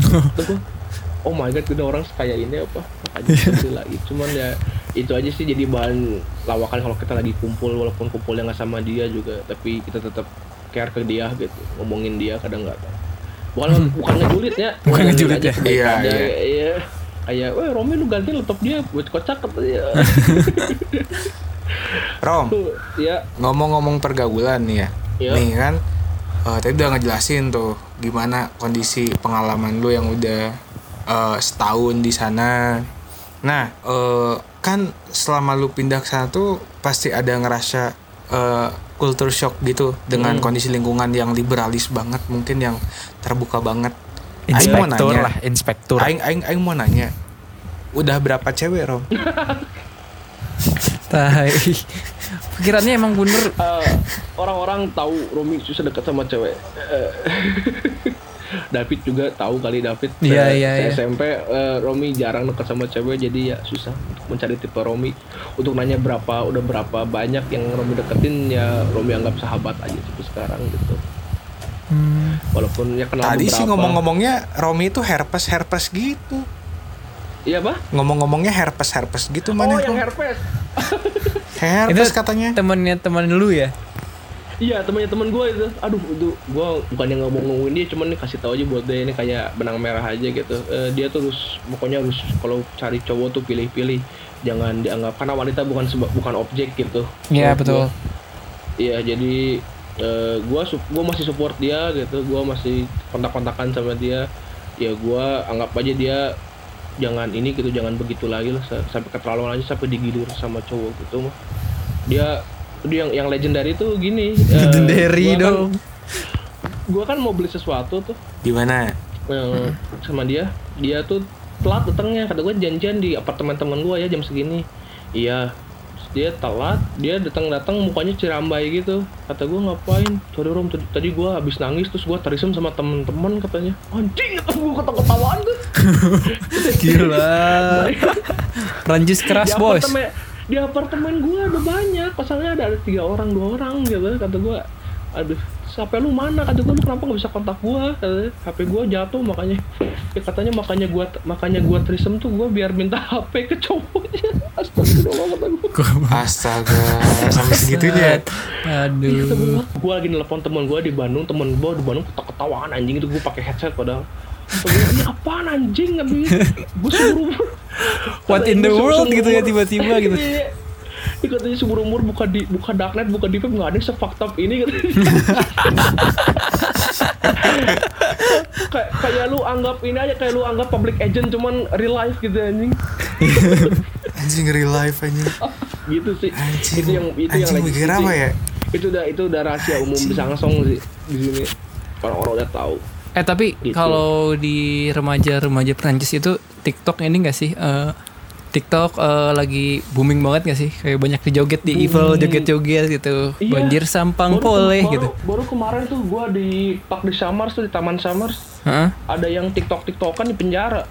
oh my god udah orang sekaya ini apa? Lagi cuman ya itu aja sih jadi bahan lawakan kalau kita lagi kumpul walaupun kumpulnya nggak sama dia juga tapi kita tetap care ke dia gitu. Ngomongin dia kadang nggak tahu. Bukan bukan ngejulit ya. Bukan ngejulit ya. Iya, iya. iya. Kayak weh Romi lu ganti laptop dia buat kocak katanya Rom ya ngomong-ngomong pergaulan nih ya. Iya. nih kan eh, tadi udah ngejelasin tuh gimana kondisi pengalaman lu yang udah eh, setahun di sana nah eh, kan selama lu pindah ke sana tuh pasti ada ngerasa eh, culture shock gitu dengan Hmm. kondisi lingkungan yang liberalis banget mungkin yang terbuka banget Aing mau Inspektur nanya. lah, inspektur. Aing, aing, aing mau nanya udah berapa cewek Rom Tai. Pikirannya emang bener. Orang-orang tahu Romi susah dekat sama cewek. David juga tahu kali David. Iya, Se- iya, se- iya. SMP eh, Romi jarang dekat sama cewek jadi ya susah untuk mencari tipe Romi. Untuk nanya berapa udah berapa banyak yang Romi deketin ya Romi anggap sahabat aja sampai sekarang gitu. Walaupun ya kenal tadi sih beberapa. ngomong-ngomongnya Romi itu herpes herpes gitu Iya, Bah? ngomong-ngomongnya herpes herpes gitu Oh, mana yang Rom? herpes. Herpes katanya. temennya teman lu ya Iya temannya teman gue itu, aduh itu gue bukannya ngomong ngomongin dia, cuman nih kasih tahu aja buat dia ini kayak benang merah aja gitu. Eh, dia tuh harus pokoknya harus kalau cari cowok tuh pilih-pilih, jangan dianggap karena wanita bukan bukan objek gitu. Iya Menurut betul. Iya jadi eh, gua su- gua masih support dia gitu, gua masih kontak-kontakan sama dia. Ya gua anggap aja dia jangan ini gitu, jangan begitu lagi lah sa- sampai keterlaluan aja sampai digilir sama cowok gitu mah. Dia yang yang legendary tuh gini. eh, Legendary gua kan- dong. gua kan mau beli sesuatu tuh Di mana? yang sama dia dia tuh telat datangnya kata gue janjian di apartemen teman gue ya jam segini iya Terus dia telat dia datang datang mukanya cirambai gitu kata gue ngapain sorry rom tadi, tadi gue habis nangis terus gue terisem sama temen-temen katanya anjing kata gue kata ketawaan tuh Gila. Prancis keras bos. apartemen di apartemen gue ada banyak. Pasalnya ada ada tiga orang dua orang gitu. Kata gue aduh sampai lu mana? Kata gue lu kenapa nggak bisa kontak gue katanya HP gue jatuh makanya. Ya katanya makanya gue makanya gue trisem tuh gue biar minta HP ke cowoknya. Kata gue Astaga, sampai segitunya. Aduh. gue lagi nelpon teman gue di Bandung teman gue di Bandung ketawa ketawaan anjing itu gue pakai headset padahal. Kata ini apaan anjing gue seumur What in the world gitu ya tiba-tiba gitu. Iya. Dia katanya seumur umur buka di buka darknet buka deep web nggak ada yang up ini katanya. kayak kayak lu anggap ini aja kayak lu anggap public agent cuman real life gitu anjing Anjing real life anjing. gitu sih Anjing. itu yang itu yang Anjing lagi mikir sih. apa ya? itu udah itu udah rahasia umum di Sangsong sih di sini orang-orang udah tahu Eh tapi Gitu. kalau di remaja-remaja Prancis itu TikTok ini gak sih? eh, TikTok eh, lagi booming banget gak sih? Kayak banyak dijoget di evil, joget-joget gitu. Iya. Banjir sampang Baru- poleh baru- gitu. baru kemarin tuh gua di Park di Samars tuh di Taman Samars Heeh. ada yang tiktok tiktokan di penjara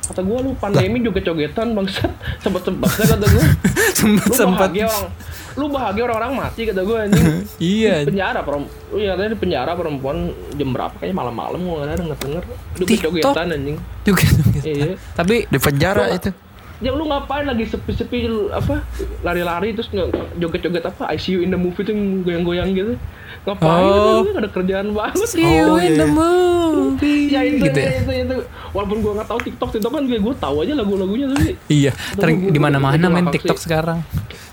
kata gue lu pandemi juga jogetan bangsat sempat sempat kata gue Sempat lu sempat. bahagia orang lu bahagia orang-orang mati kata gue anjing Iya. penjara perempuan lu ya di penjara perempuan jam berapa kayaknya malam-malam gue nggak ada denger denger lu TikTok? jogetan anjing Joget-joget. iya Tapi Di penjara Lu- itu. yang lu ngapain lagi sepi-sepi lu apa lari-lari terus joget-joget apa ICU in the movie tuh yang goyang-goyang gitu ngapain Oh. gak ada kerjaan banget See you Oh, in iya. the movie. ya itu, gitu ya, itu itu walaupun gua nggak tahu TikTok TikTok kan gue gue tahu aja lagu-lagunya tapi Iya, ter- Gua- gua- di mana-mana gua main TikTok sih. sekarang.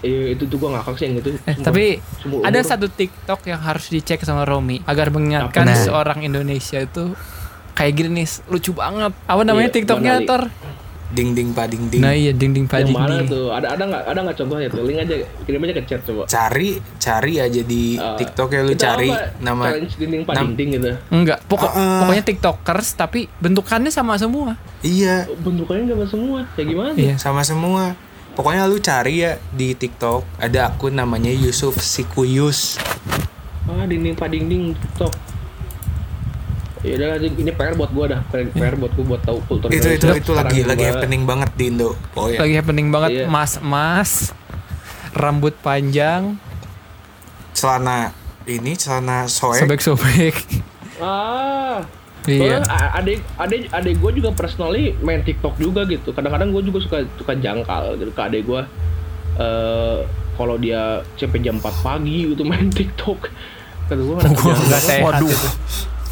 eh itu tuh gue ngakak sih yang itu Eh, Sumpah. tapi Seumur ada satu TikTok yang harus dicek sama Romi agar mengingatkan? Nah. seorang Indonesia itu kayak gini nih, lucu banget. Apa namanya Iya, TikToknya. Tor? Ding ding pa ding ding. Nah iya ding ding yang pading mana ding. tuh ada ada nggak ada nggak contohnya tuh link aja kirim aja ke chat coba Cari cari aja di Eh, TikTok ya lu cari apa? nama challenge dinding pak nam- dinding gitu Enggak, pokok, Ah, ah. pokoknya TikTokers tapi bentukannya sama semua. Iya, bentukannya nggak semua ya gimana Iya. sama semua. Pokoknya lu cari ya di TikTok ada akun namanya Yusuf Sikuyus. ah dinding pak dinding TikTok ya udah ini PR buat gue dah PR, PR buat gue buat tahu kultur Itu itu itu lagi Sekarang lagi gua- happening banget di Indo. Oh ya. Lagi happening banget Iya. mas-mas rambut panjang, Celana ini celana soek. sobek-sobek. ah Iya. Soalnya a- adik adik adik gue juga personally main TikTok juga gitu. Kadang-kadang gue juga suka suka jangkal gitu ke adik gue. eh kalau dia sampai jam 4 pagi gitu main TikTok. Kata gue Gua nggak sehat Waduh. itu.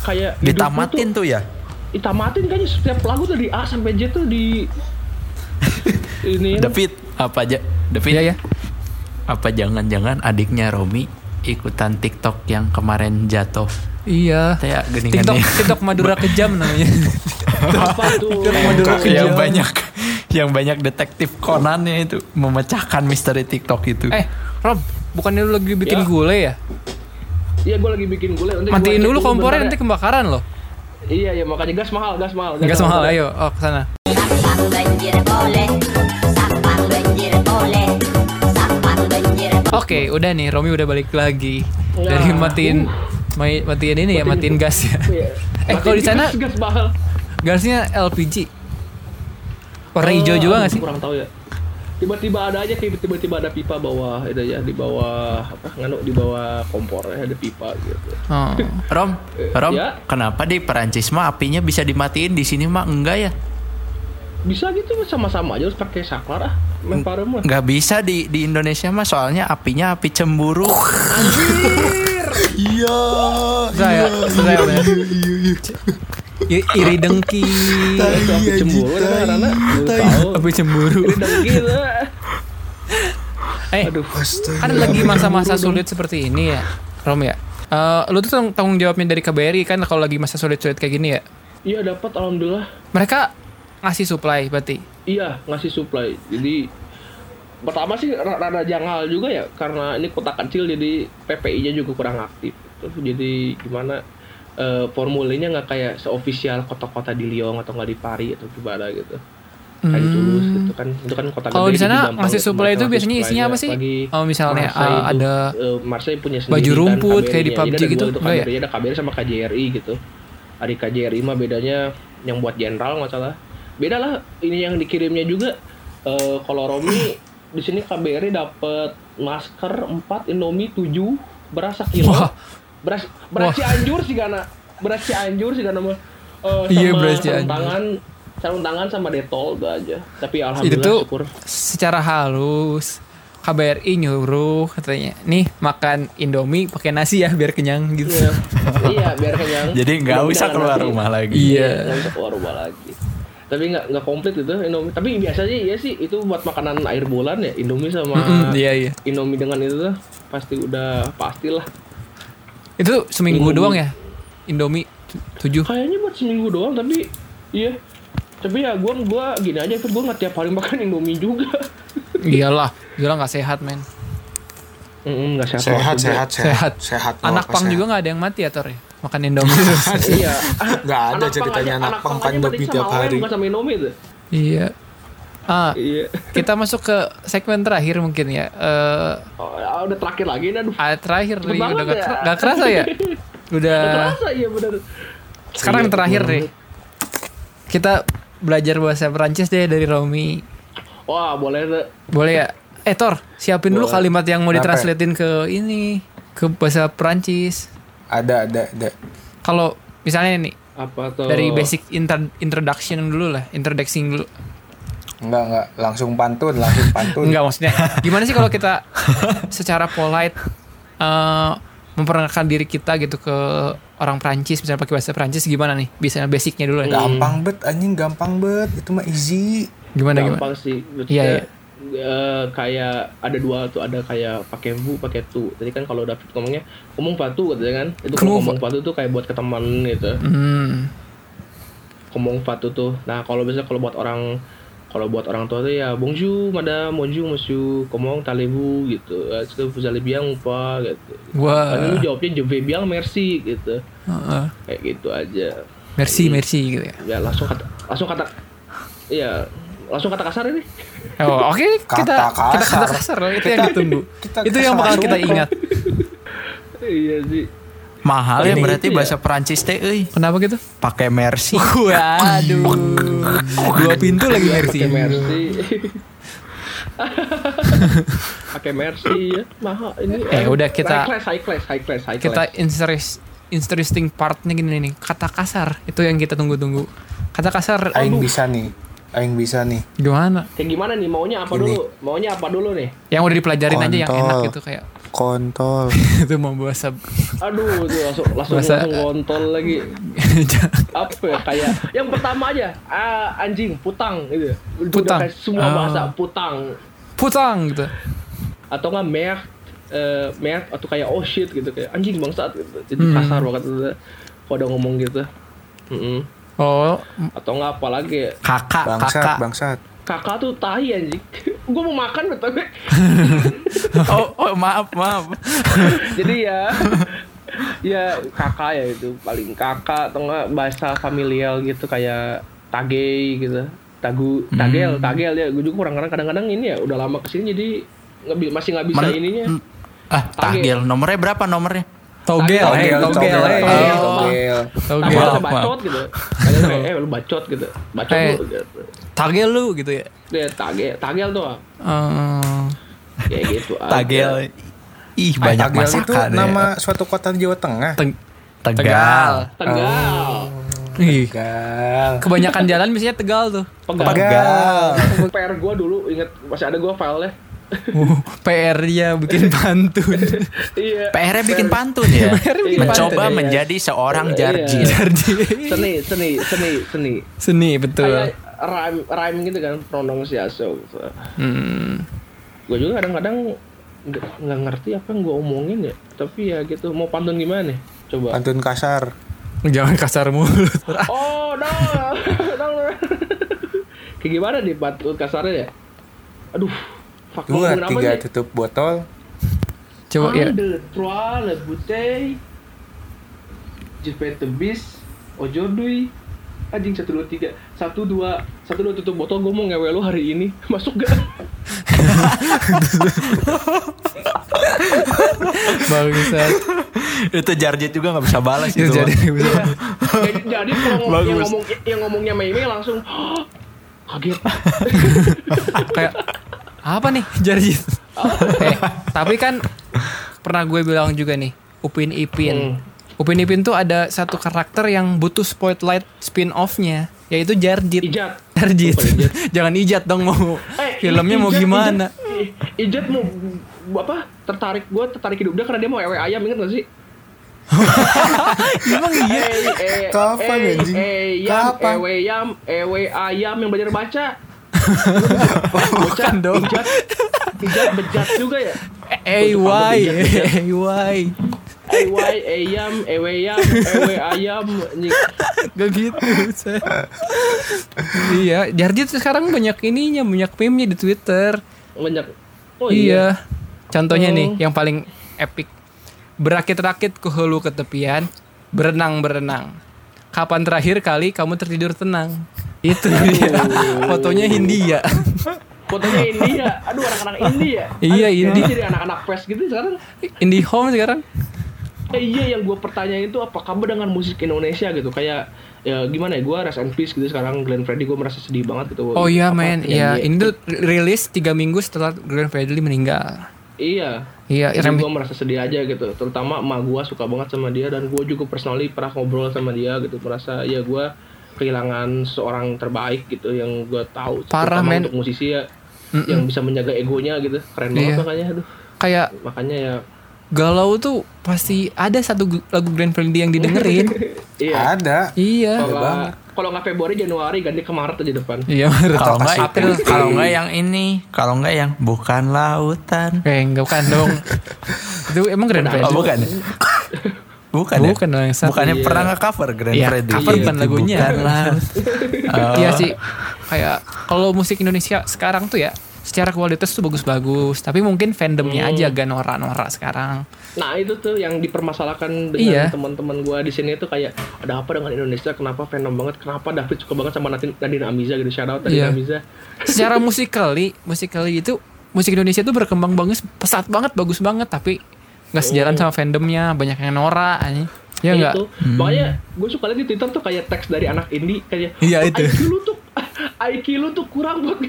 Kayak Ditamatin tuh ya. Tuh, ditamatin kayaknya setiap lagu dari A sampai Z tuh di ini David, apa aja? David, Iya ya. apa jangan-jangan adiknya Romi ikutan TikTok yang kemarin jatuh? Iya. Kayak TikTok. TikTok Madura kejam namanya. apa tuh? Madura yang kejam. banyak yang banyak detektif Conan-nya itu memecahkan misteri TikTok itu. Eh, Rob, bukannya lu lagi bikin Ya. gulai ya? Iya gue lagi bikin gulai. Nanti Matiin dulu kompornya bentar nanti ya. kebakaran loh. Iya ya makanya gas mahal gas mahal. Gas mahal, ya. ayo, oh ke sana. Sapang banjir boleh, sapang banjir boleh, sapang banjir Oke, udah nih, Romi udah balik lagi Ya. dari matiin mai- matiin ini ya, matiin Matiin- gas ya. Iya. Eh, kalau di sana- gas, gas mahal. Gasnya LPG. Warna hijau juga aduh, gak sih? Kurang tahu ya. Tiba-tiba ada aja tiba- tiba-tiba ada pipa bawah itu ya di bawah apa nganu di bawah kompor ya ada pipa gitu. Oh. Rom, Rom, ya. kenapa di Perancis mah apinya bisa dimatiin di sini mah enggak ya? bisa gitu sama-sama aja harus pakai saklar ah lempar mah nggak bisa di di Indonesia mah soalnya apinya api cemburu Iya. Saya, saya I- iri dengki. itu api cemburu kan karena lu tahu Api cemburu. ini dengki lah Eh, aduh kan lagi masa-masa sulit seperti ini ya, Rom ya. Eh, lu tuh tang- tanggung jawabnya dari KBRI kan kalau lagi masa sulit-sulit kayak gini ya. iya dapat alhamdulillah Mereka ngasih supply berarti. iya ngasih supply jadi pertama sih ra- rada janggal juga ya karena ini kota kecil jadi PPI-nya juga kurang aktif terus jadi gimana eh, formulirnya nggak kayak seofisial kota-kota di Lyon atau nggak di Paris atau gimana gitu kayak di Toulouse gitu kan itu kan kota Hmm. Kalau di sana untuk supply itu biasanya isinya apa sih? Oh, misalnya, Marseille itu, ada eh, Marseille punya baju sendiri kan rumput kayak di. PUBG ada gitu, dua enggak ya? Ada KBRI sama KJRI gitu ada KJRI mah bedanya yang buat jenderal nggak salah beda lah ini yang dikirimnya juga eh, kalau Romi di sini KBRI dapat masker 4 Indomie 7 beras Wah. Beras beras Wah. Cianjur sih karena beras Cianjur sih karena mah Eh, Iya, sama beras sarung Cianjur. tangan sarung tangan sama detol itu aja tapi itu alhamdulillah tuh syukur secara halus KBRI nyuruh katanya nih makan Indomie pakai nasi ya biar kenyang gitu. Iya, iya biar kenyang. jadi nggak usah keluar nasi. rumah lagi Iya. nggak usah keluar rumah lagi. Tapi nggak nggak komplit itu Indomie. Tapi biasanya iya sih itu buat makanan air bulan ya Indomie sama Mm-mm, iya iya. Indomie dengan itu tuh pasti udah pastilah. Itu seminggu Indomie. doang ya Indomie tu- tujuh. Kayaknya buat seminggu doang tapi iya. Tapi ya gua gua gini aja itu gua nggak tiap hari makan Indomie juga. Iyalah, gila nggak sehat men. Mm, nggak sehat. Sehat, sehat, sehat, Sehat. sehat. Anak pang juga nggak ada yang mati ya Tor ya? Makan Indomie terus. Iya. Nggak ada Anak pang ceritanya aja- anak pang pandemi mati tiap hari. Bukan sama Indomie tuh. iya. Ah, Iya. kita masuk ke segmen terakhir mungkin ya. Eh Oh, udah terakhir lagi nih aduh. ah, terakhir nih udah gak, ya. gak kerasa ya? Udah. Nggak terasa iya benar. Sekarang Iya, yang terakhir bener nih. Kita belajar bahasa Perancis deh dari Romi. Wah, boleh tuh. Boleh ya? Eh Tor, siapin dulu Boleh. kalimat yang mau Apa? ditranslatein ke ini ke bahasa Perancis. Ada, ada, ada. Kalau misalnya nih Apa tuh? dari basic inter- introduction dulu lah, introducing dulu. Enggak, enggak. Langsung pantun, langsung pantun. Enggak maksudnya gimana sih kalau kita secara polite eh memperkenalkan diri kita gitu ke orang Prancis misalnya pakai bahasa Prancis gimana nih? Bisa basicnya dulu ya. Gampang bet, anjing gampang bet. Itu mah easy. Gimana gimana? gampang sih. Iya, iya. eh, kayak ada dua tuh ada kayak pakai bu pakai tu tadi kan kalau David ngomongnya ngomong patu katanya kan itu kalau Ngomong patu tuh kayak buat ke teman gitu Hmm. ngomong patu tuh nah kalau biasa kalau buat orang kalau buat orang tua tuh ya bonjour madame bonjour monsieur comment allez-vous gitu est-ce que vous allez bien ou pas gitu Wah. Kan lu jawabnya je vais bien merci gitu Heeh. kayak gitu aja Merci, merci gitu ya. ya langsung kata langsung kata iya langsung kata kasar ini Oh, oke kita Kata kita kata kasar. kasar itu yang ditunggu. kita itu yang bakal kasar. kita ingat. iya sih mahal ya berarti itu ya. bahasa Perancis teh euy Kenapa gitu? pakai mercy Waduh. Dua pintu lagi merci. pakai mercy pakai mercy ya mahal ini Eh, udah kita- high class high class high class high Kita class interest interesting partnya gini nih kata kasar itu yang kita tunggu-tunggu kata kasar Aing bisa nih. Aing bisa nih. gimana kayak gimana nih maunya apa Ini. dulu maunya apa dulu nih yang udah dipelajarin aja yang Kontol. enak gitu kayak Kontol. itu mau bahasa aduh tuh langsung langsung Masa- langsung kontol lagi apa ya kayak yang pertama aja ah, anjing putang gitu Udah Putang. kayak semua Ah. bahasa putang putang gitu atau nggak mer eh, mer atau kayak oh shit gitu kayak anjing bangsat gitu jadi Hmm. kasar banget gitu kalau udah ngomong gitu Mm-mm. oh atau nggak apa lagi kakak Bangsat, kakak bangsat. Kakak tuh tahi anjing. Gue mau makan betul oh, oh maaf maaf. Jadi ya ya kakak ya itu. Paling kakak atau nggak bahasa familial gitu kayak tage gitu. Tagu tagel tagel ya. Gue juga kurang kadang kadang ini ya udah lama ke sini jadi nggak masih nggak bisa Men- ininya. ah tagel. Nomornya berapa nomornya togel Togel, togel togel. Togel. togel bacot gitu eh lu bacot gitu bacot Eh. lu gitu tagel lu gitu ya ya tagel tagel tuh Eh, kayak gitu aja. tagel ih banyak Tagel itu ya nama suatu kota di Jawa Tengah. Teg- tegal tegal Oh. Ih, Gal. kebanyakan jalan biasanya Tegal tuh. Pegal. Gal. PR gue dulu inget masih ada gue filenya. Uh, PR dia bikin pantun. iya. PR-nya bikin pantun ya. bikin Mencoba pantun, iya. menjadi seorang Iya. jarjit. Seni, seni, seni, seni. Seni betul. Kayak rhyme, rhyme gitu kan, pronunciation. Gitu. Hmm. Gue juga kadang-kadang nggak ngerti apa yang gue omongin ya. Tapi ya gitu, mau pantun gimana nih? Coba. Pantun kasar. Jangan kasar mulut. Oh, no, no, no. Kayak gimana nih pantun kasarnya ya? Aduh, fuck Dua, apa tiga nih? tutup botol. Coba ya. Trois, la bouteille. Je fais the bis. Aujourd'hui. Anjing satu dua tiga satu dua satu dua tutup botol gue mau ngewe lu hari ini masuk gak? Bagusan. Itu jarjit juga nggak bisa balas Itu itu. jadi bisa. jadi, jadi kalau ngomong, yang ngomong yang ngomongnya Mei Mei langsung kaget. kayak apa nih Jarjit? eh, tapi kan pernah gue bilang juga nih, Upin Ipin. Upin Ipin tuh ada satu karakter yang butuh spotlight spin off-nya, yaitu Jarjit. Ijat. Jarjit. Ijat. Jangan ijat dong mau Eh, filmnya mau Ijat- gimana? Ijat, Ijat mau apa? Tertarik gue tertarik hidup dia karena dia mau ewe ayam inget gak sih? Emang iya. Eh, Kapan, anjing? Yam, Kapan? ewe ayam yang belajar baca. Bukan dong. Ijat, ijat bejat juga ya. AY, AY. Ewe ayam, ewe yam, ewe ayam. Gak gitu. saya. iya, Jarjit sekarang banyak ininya, banyak meme-nya di Twitter. Banyak. Oh iya. Contohnya Oh. nih, yang paling epic. Berakit-rakit ke hulu ke tepian, berenang-berenang. Kapan terakhir kali kamu tertidur tenang? Itu dia. Fotonya Hindia. Fotonya India. Aduh anak-anak India. Iya, India. Jadi anak-anak fest gitu sekarang. Indie Home sekarang. Eh iya yang gue pertanyaan itu apa kabar dengan musik Indonesia gitu kayak ya gimana ya gue rest in peace gitu sekarang Glenn Fredly gue merasa sedih banget gitu Oh iya men, iya ini tuh rilis tiga minggu setelah Glenn Fredly meninggal. Iya Iya, Jadi gue merasa sedih aja gitu terutama emak gue suka banget sama dia dan gue juga personally pernah ngobrol sama dia gitu merasa ya gue kehilangan seorang terbaik gitu yang gue tahu Parah, men. untuk musisi ya yang bisa menjaga egonya gitu keren banget Iya. makanya aduh kayak makanya ya galau tuh pasti ada satu gu- lagu Glenn Fredly yang didengerin. iya Ada. iya. kalau kalau nggak Februari Januari ganti ke Maret aja depan Iya, Maret. Kalau nggak April. kalau nggak yang ini, kalau nggak yang bukan lautan. Eh, enggak bukan dong. itu emang Glenn Fredly. Oh bukan. Bukan, ya? Bukan dong, yang satu. Bukannya Iya. pernah nge-cover Grand Iya, Freddy. cover bukan Itu lagunya. Bukan laut. Oh. Iya sih. Kayak kalau musik Indonesia sekarang tuh ya secara kualitas tuh bagus-bagus, tapi mungkin fandomnya aja agak norak-norak sekarang. Nah itu tuh yang dipermasalahkan dengan Iya. teman-teman gua di sini tuh kayak ada apa dengan Indonesia? Kenapa fandom banget? Kenapa David suka banget sama Nadine, Amiza gitu? Shout out Nadine Iya. Amiza. Secara musikali, musikali itu musik Indonesia tuh berkembang banget, pesat banget, bagus banget, tapi nggak sejalan sama fandomnya, banyak yang norak anjing. Ya enggak? gitu. Makanya gue suka lihat di Twitter tuh kayak teks dari anak indie kayak Iya, "Oh, itu. IQ lu tuh IQ lu tuh kurang buat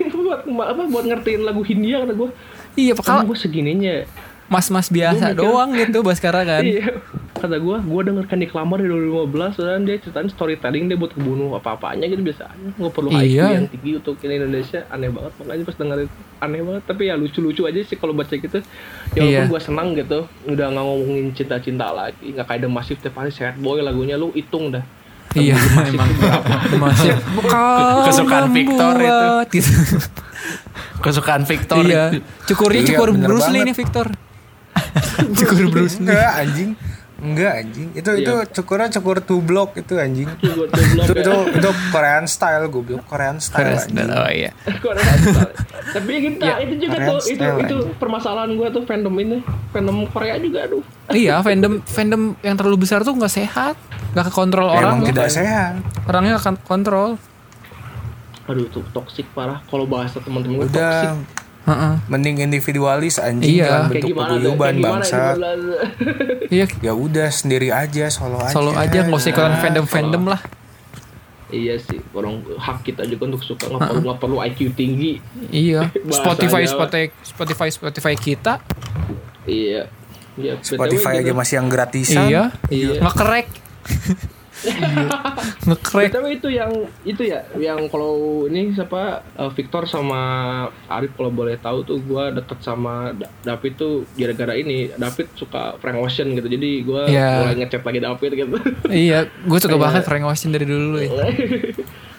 buat apa buat ngertiin lagu Hindia kata gue. Iya, Kalau kalau gue segininya mas-mas biasa mikir- doang gitu Baskara kan. Iya. Kata gue, gue denger Candy Clamor dari 2015 dan dia ceritain storytelling dia buat kebunuh apa-apanya gitu biasa aja. Nggak perlu IQ Iya. yang tinggi untuk ini Indonesia. Aneh banget makanya pas denger itu aneh banget. Tapi ya lucu-lucu aja sih kalau baca gitu. Ya walaupun Iya. gue senang gitu. Udah nggak ngomongin cinta-cinta lagi. Nggak kayak The Massive tiap hari sad boy lagunya lu hitung dah. Iya, emang masih Kesukaan Victor itu. Kesukaan Victor. Iya, cukurnya Iya, cukur Bruce Lee banget. nih Victor. cukur Bruce Lee. Enggak anjing. Enggak anjing. Itu itu cukurnya cukur two block itu anjing. Itu ya. itu, itu Korean style goblok Korean style anjing. Oh iya. Korea style. Tapi ya gitu, Ya, itu juga Korean tuh, itu style itu permasalahan gue tuh fandom ini, fandom Korea juga aduh. Iya, fandom fandom yang terlalu besar tuh nggak sehat, nggak kekontrol Ya, orang. Emang tidak sehat. Orangnya akan kontrol. Aduh tuh toxic parah. Kalau bahasa teman-teman gue toxic. Heeh. mending individualis anjing Iya. jangan bentuk paguyuban bangsa. itu? Iya, Ya udah sendiri aja solo aja. solo aja nggak usah ikutan fandom fandom lah. Iya sih, orang hak kita juga untuk suka nggak perlu nggak perlu IQ tinggi. Iya. Spotify. Spotify Spotify Spotify kita. Iya. Iya, BTW Spotify gitu. aja masih yang gratisan. Iya. Iya. Ngekerek. Ngekrek. Tapi itu yang itu ya, yang kalau ini siapa eh, Victor sama Arif kalau boleh tahu tuh gua deket sama Da- David tuh gara-gara ini. David suka Frank Ocean gitu. Jadi gua Iya. mulai ngechat lagi David gitu. Iya, gue suka banget Frank Ocean dari dulu ya.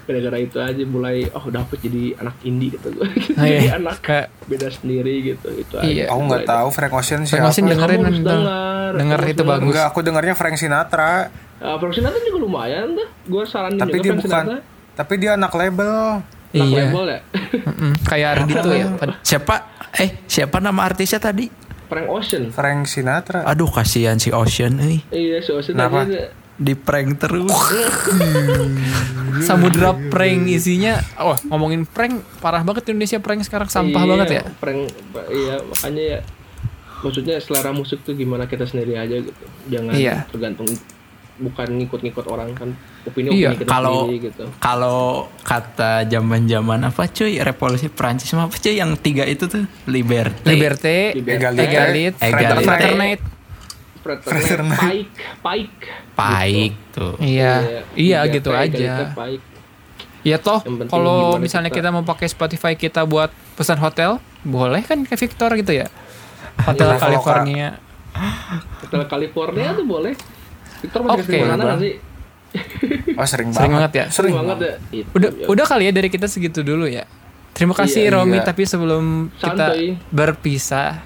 gara-gara itu aja mulai oh David jadi anak indie gitu gua. Ah, jadi iya. anak Kayak beda sendiri gitu. Itu Iya. aja. Aku nggak tahu Frank Ocean Frank siapa. Ocean dengerin dengar. denger Kamu itu bagus. Enggak, aku dengarnya Frank Sinatra. Uh, Frank Sinatra juga lumayan tuh. Gua saranin Tapi juga dia Frank bukan. Sinatra. Tapi dia anak label. Anak Iya. label ya. Kayak Ardito ya. Siapa? Eh, siapa nama artisnya tadi? Frank Ocean. Frank Sinatra. Aduh, kasihan si Ocean euy. Iya, si Ocean Kenapa? Di prank terus. Samudra prank isinya. Oh, ngomongin prank parah banget Indonesia prank sekarang sampah Iya, banget ya. Prank, iya makanya ya. Maksudnya selera musik tuh gimana kita sendiri aja gitu. Jangan Iya. tergantung bukan ngikut-ngikut orang kan opini-opini Iya, kita Kalau sendiri gitu. kalau kata zaman-zaman apa cuy revolusi Prancis mah apa cuy yang tiga itu tuh liberté, Liberté, Liberté, Egalit, Egalit. Fraternite. Fraternite, Paik, Paik. Paik tuh. Iya, iya Liberté, gitu Egalite, aja. Paik. Ya toh, kalau misalnya kita- kita mau pakai Spotify kita buat pesan hotel, boleh kan ke Victor gitu ya? Hotel Iya, California. Hotel California tuh boleh. Victor masih ke sini mana sih? Oh sering, Sering banget ya? Sering banget ya. Itu, Udah ya. udah kali ya dari kita segitu dulu ya. Terima kasih Iya, Romi, iya. tapi sebelum kita Santai. berpisah,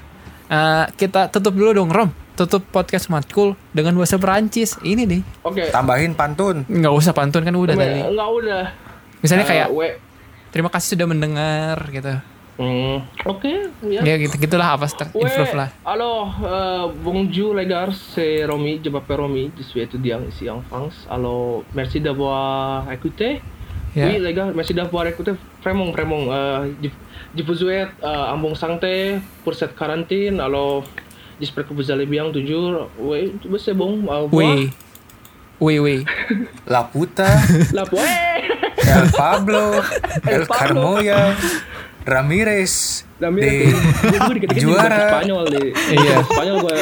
eh, kita tutup dulu dong Rom. Tutup podcast Matkul dengan bahasa Perancis. Ini nih. Oke. Tambahin pantun. Nggak usah pantun kan udah tadi. Enggak udah. Misalnya Eh, kayak we- terima kasih sudah mendengar gitu. Hmm, Oke, ya. Ya gitu gitulah apa improve lah. alors, euh, bonjour les gars, c'est Romy, je m'appelle Romy, je suis étudiant ici en France. Alors, merci d'avoir écouté. Ya. Oui les gars, merci d'avoir écouté. Vraiment, vraiment, euh, je, je vous souhaite euh, un bon santé pour cette quarantaine. Alors, j'espère que vous allez bien toujours. Oui, c'est bon. Au revoir. Oui. Oui, oui. La puta, La. El Pablo, El Pablo. Carmoya, Ramirez, mira, de gue dikit-dikit juga juara. Spanyol deh. Iya. Spanyol gue.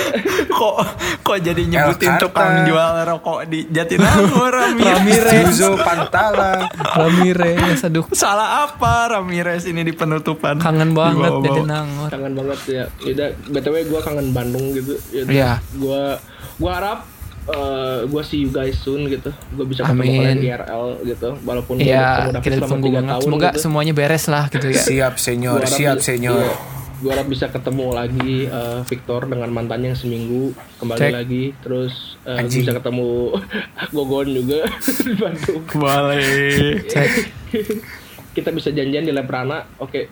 kok kok jadi nyebutin tukang jual rokok di Jatinangor Ramirez. Ramirez. Yuzo Pantala. Ramirez, aduh Salah apa Ramirez ini di penutupan? kangen banget nangor. kangen banget ya. Yaudah, btw gue kangen Bandung gitu. Yaudah, Iya. Gue gue harap eh gue see you guys soon gitu. Gue bisa ketemu Amin. kalian di RL gitu. Walaupun ketemu David kita selama tunggu tiga banget. tahun Semoga gitu. semuanya beres lah gitu ya. Siap senyor, Gua siap senyor. iya. Gua harap bisa ketemu lagi eh, Victor dengan mantannya yang seminggu kembali Cek. lagi. Terus eh, gua Anjing. bisa ketemu Gogon juga di Bandung. Boleh. Cek. Kita bisa janjian di Leprana. Oke.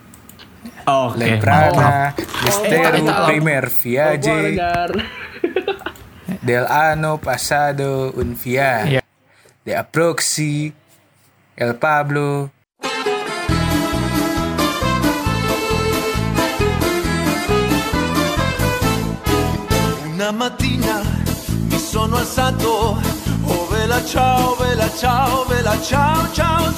Oke. Lembrana, Oh, Mistero eta- Primer Au revoir, Viaje, Gar. Del Ano Pasado Un Via, Iya. De Aproxi, El Pablo, Una mattina mi sono alzato, oh vela ciao, vela ciao, vela ciao, ciao, ciao.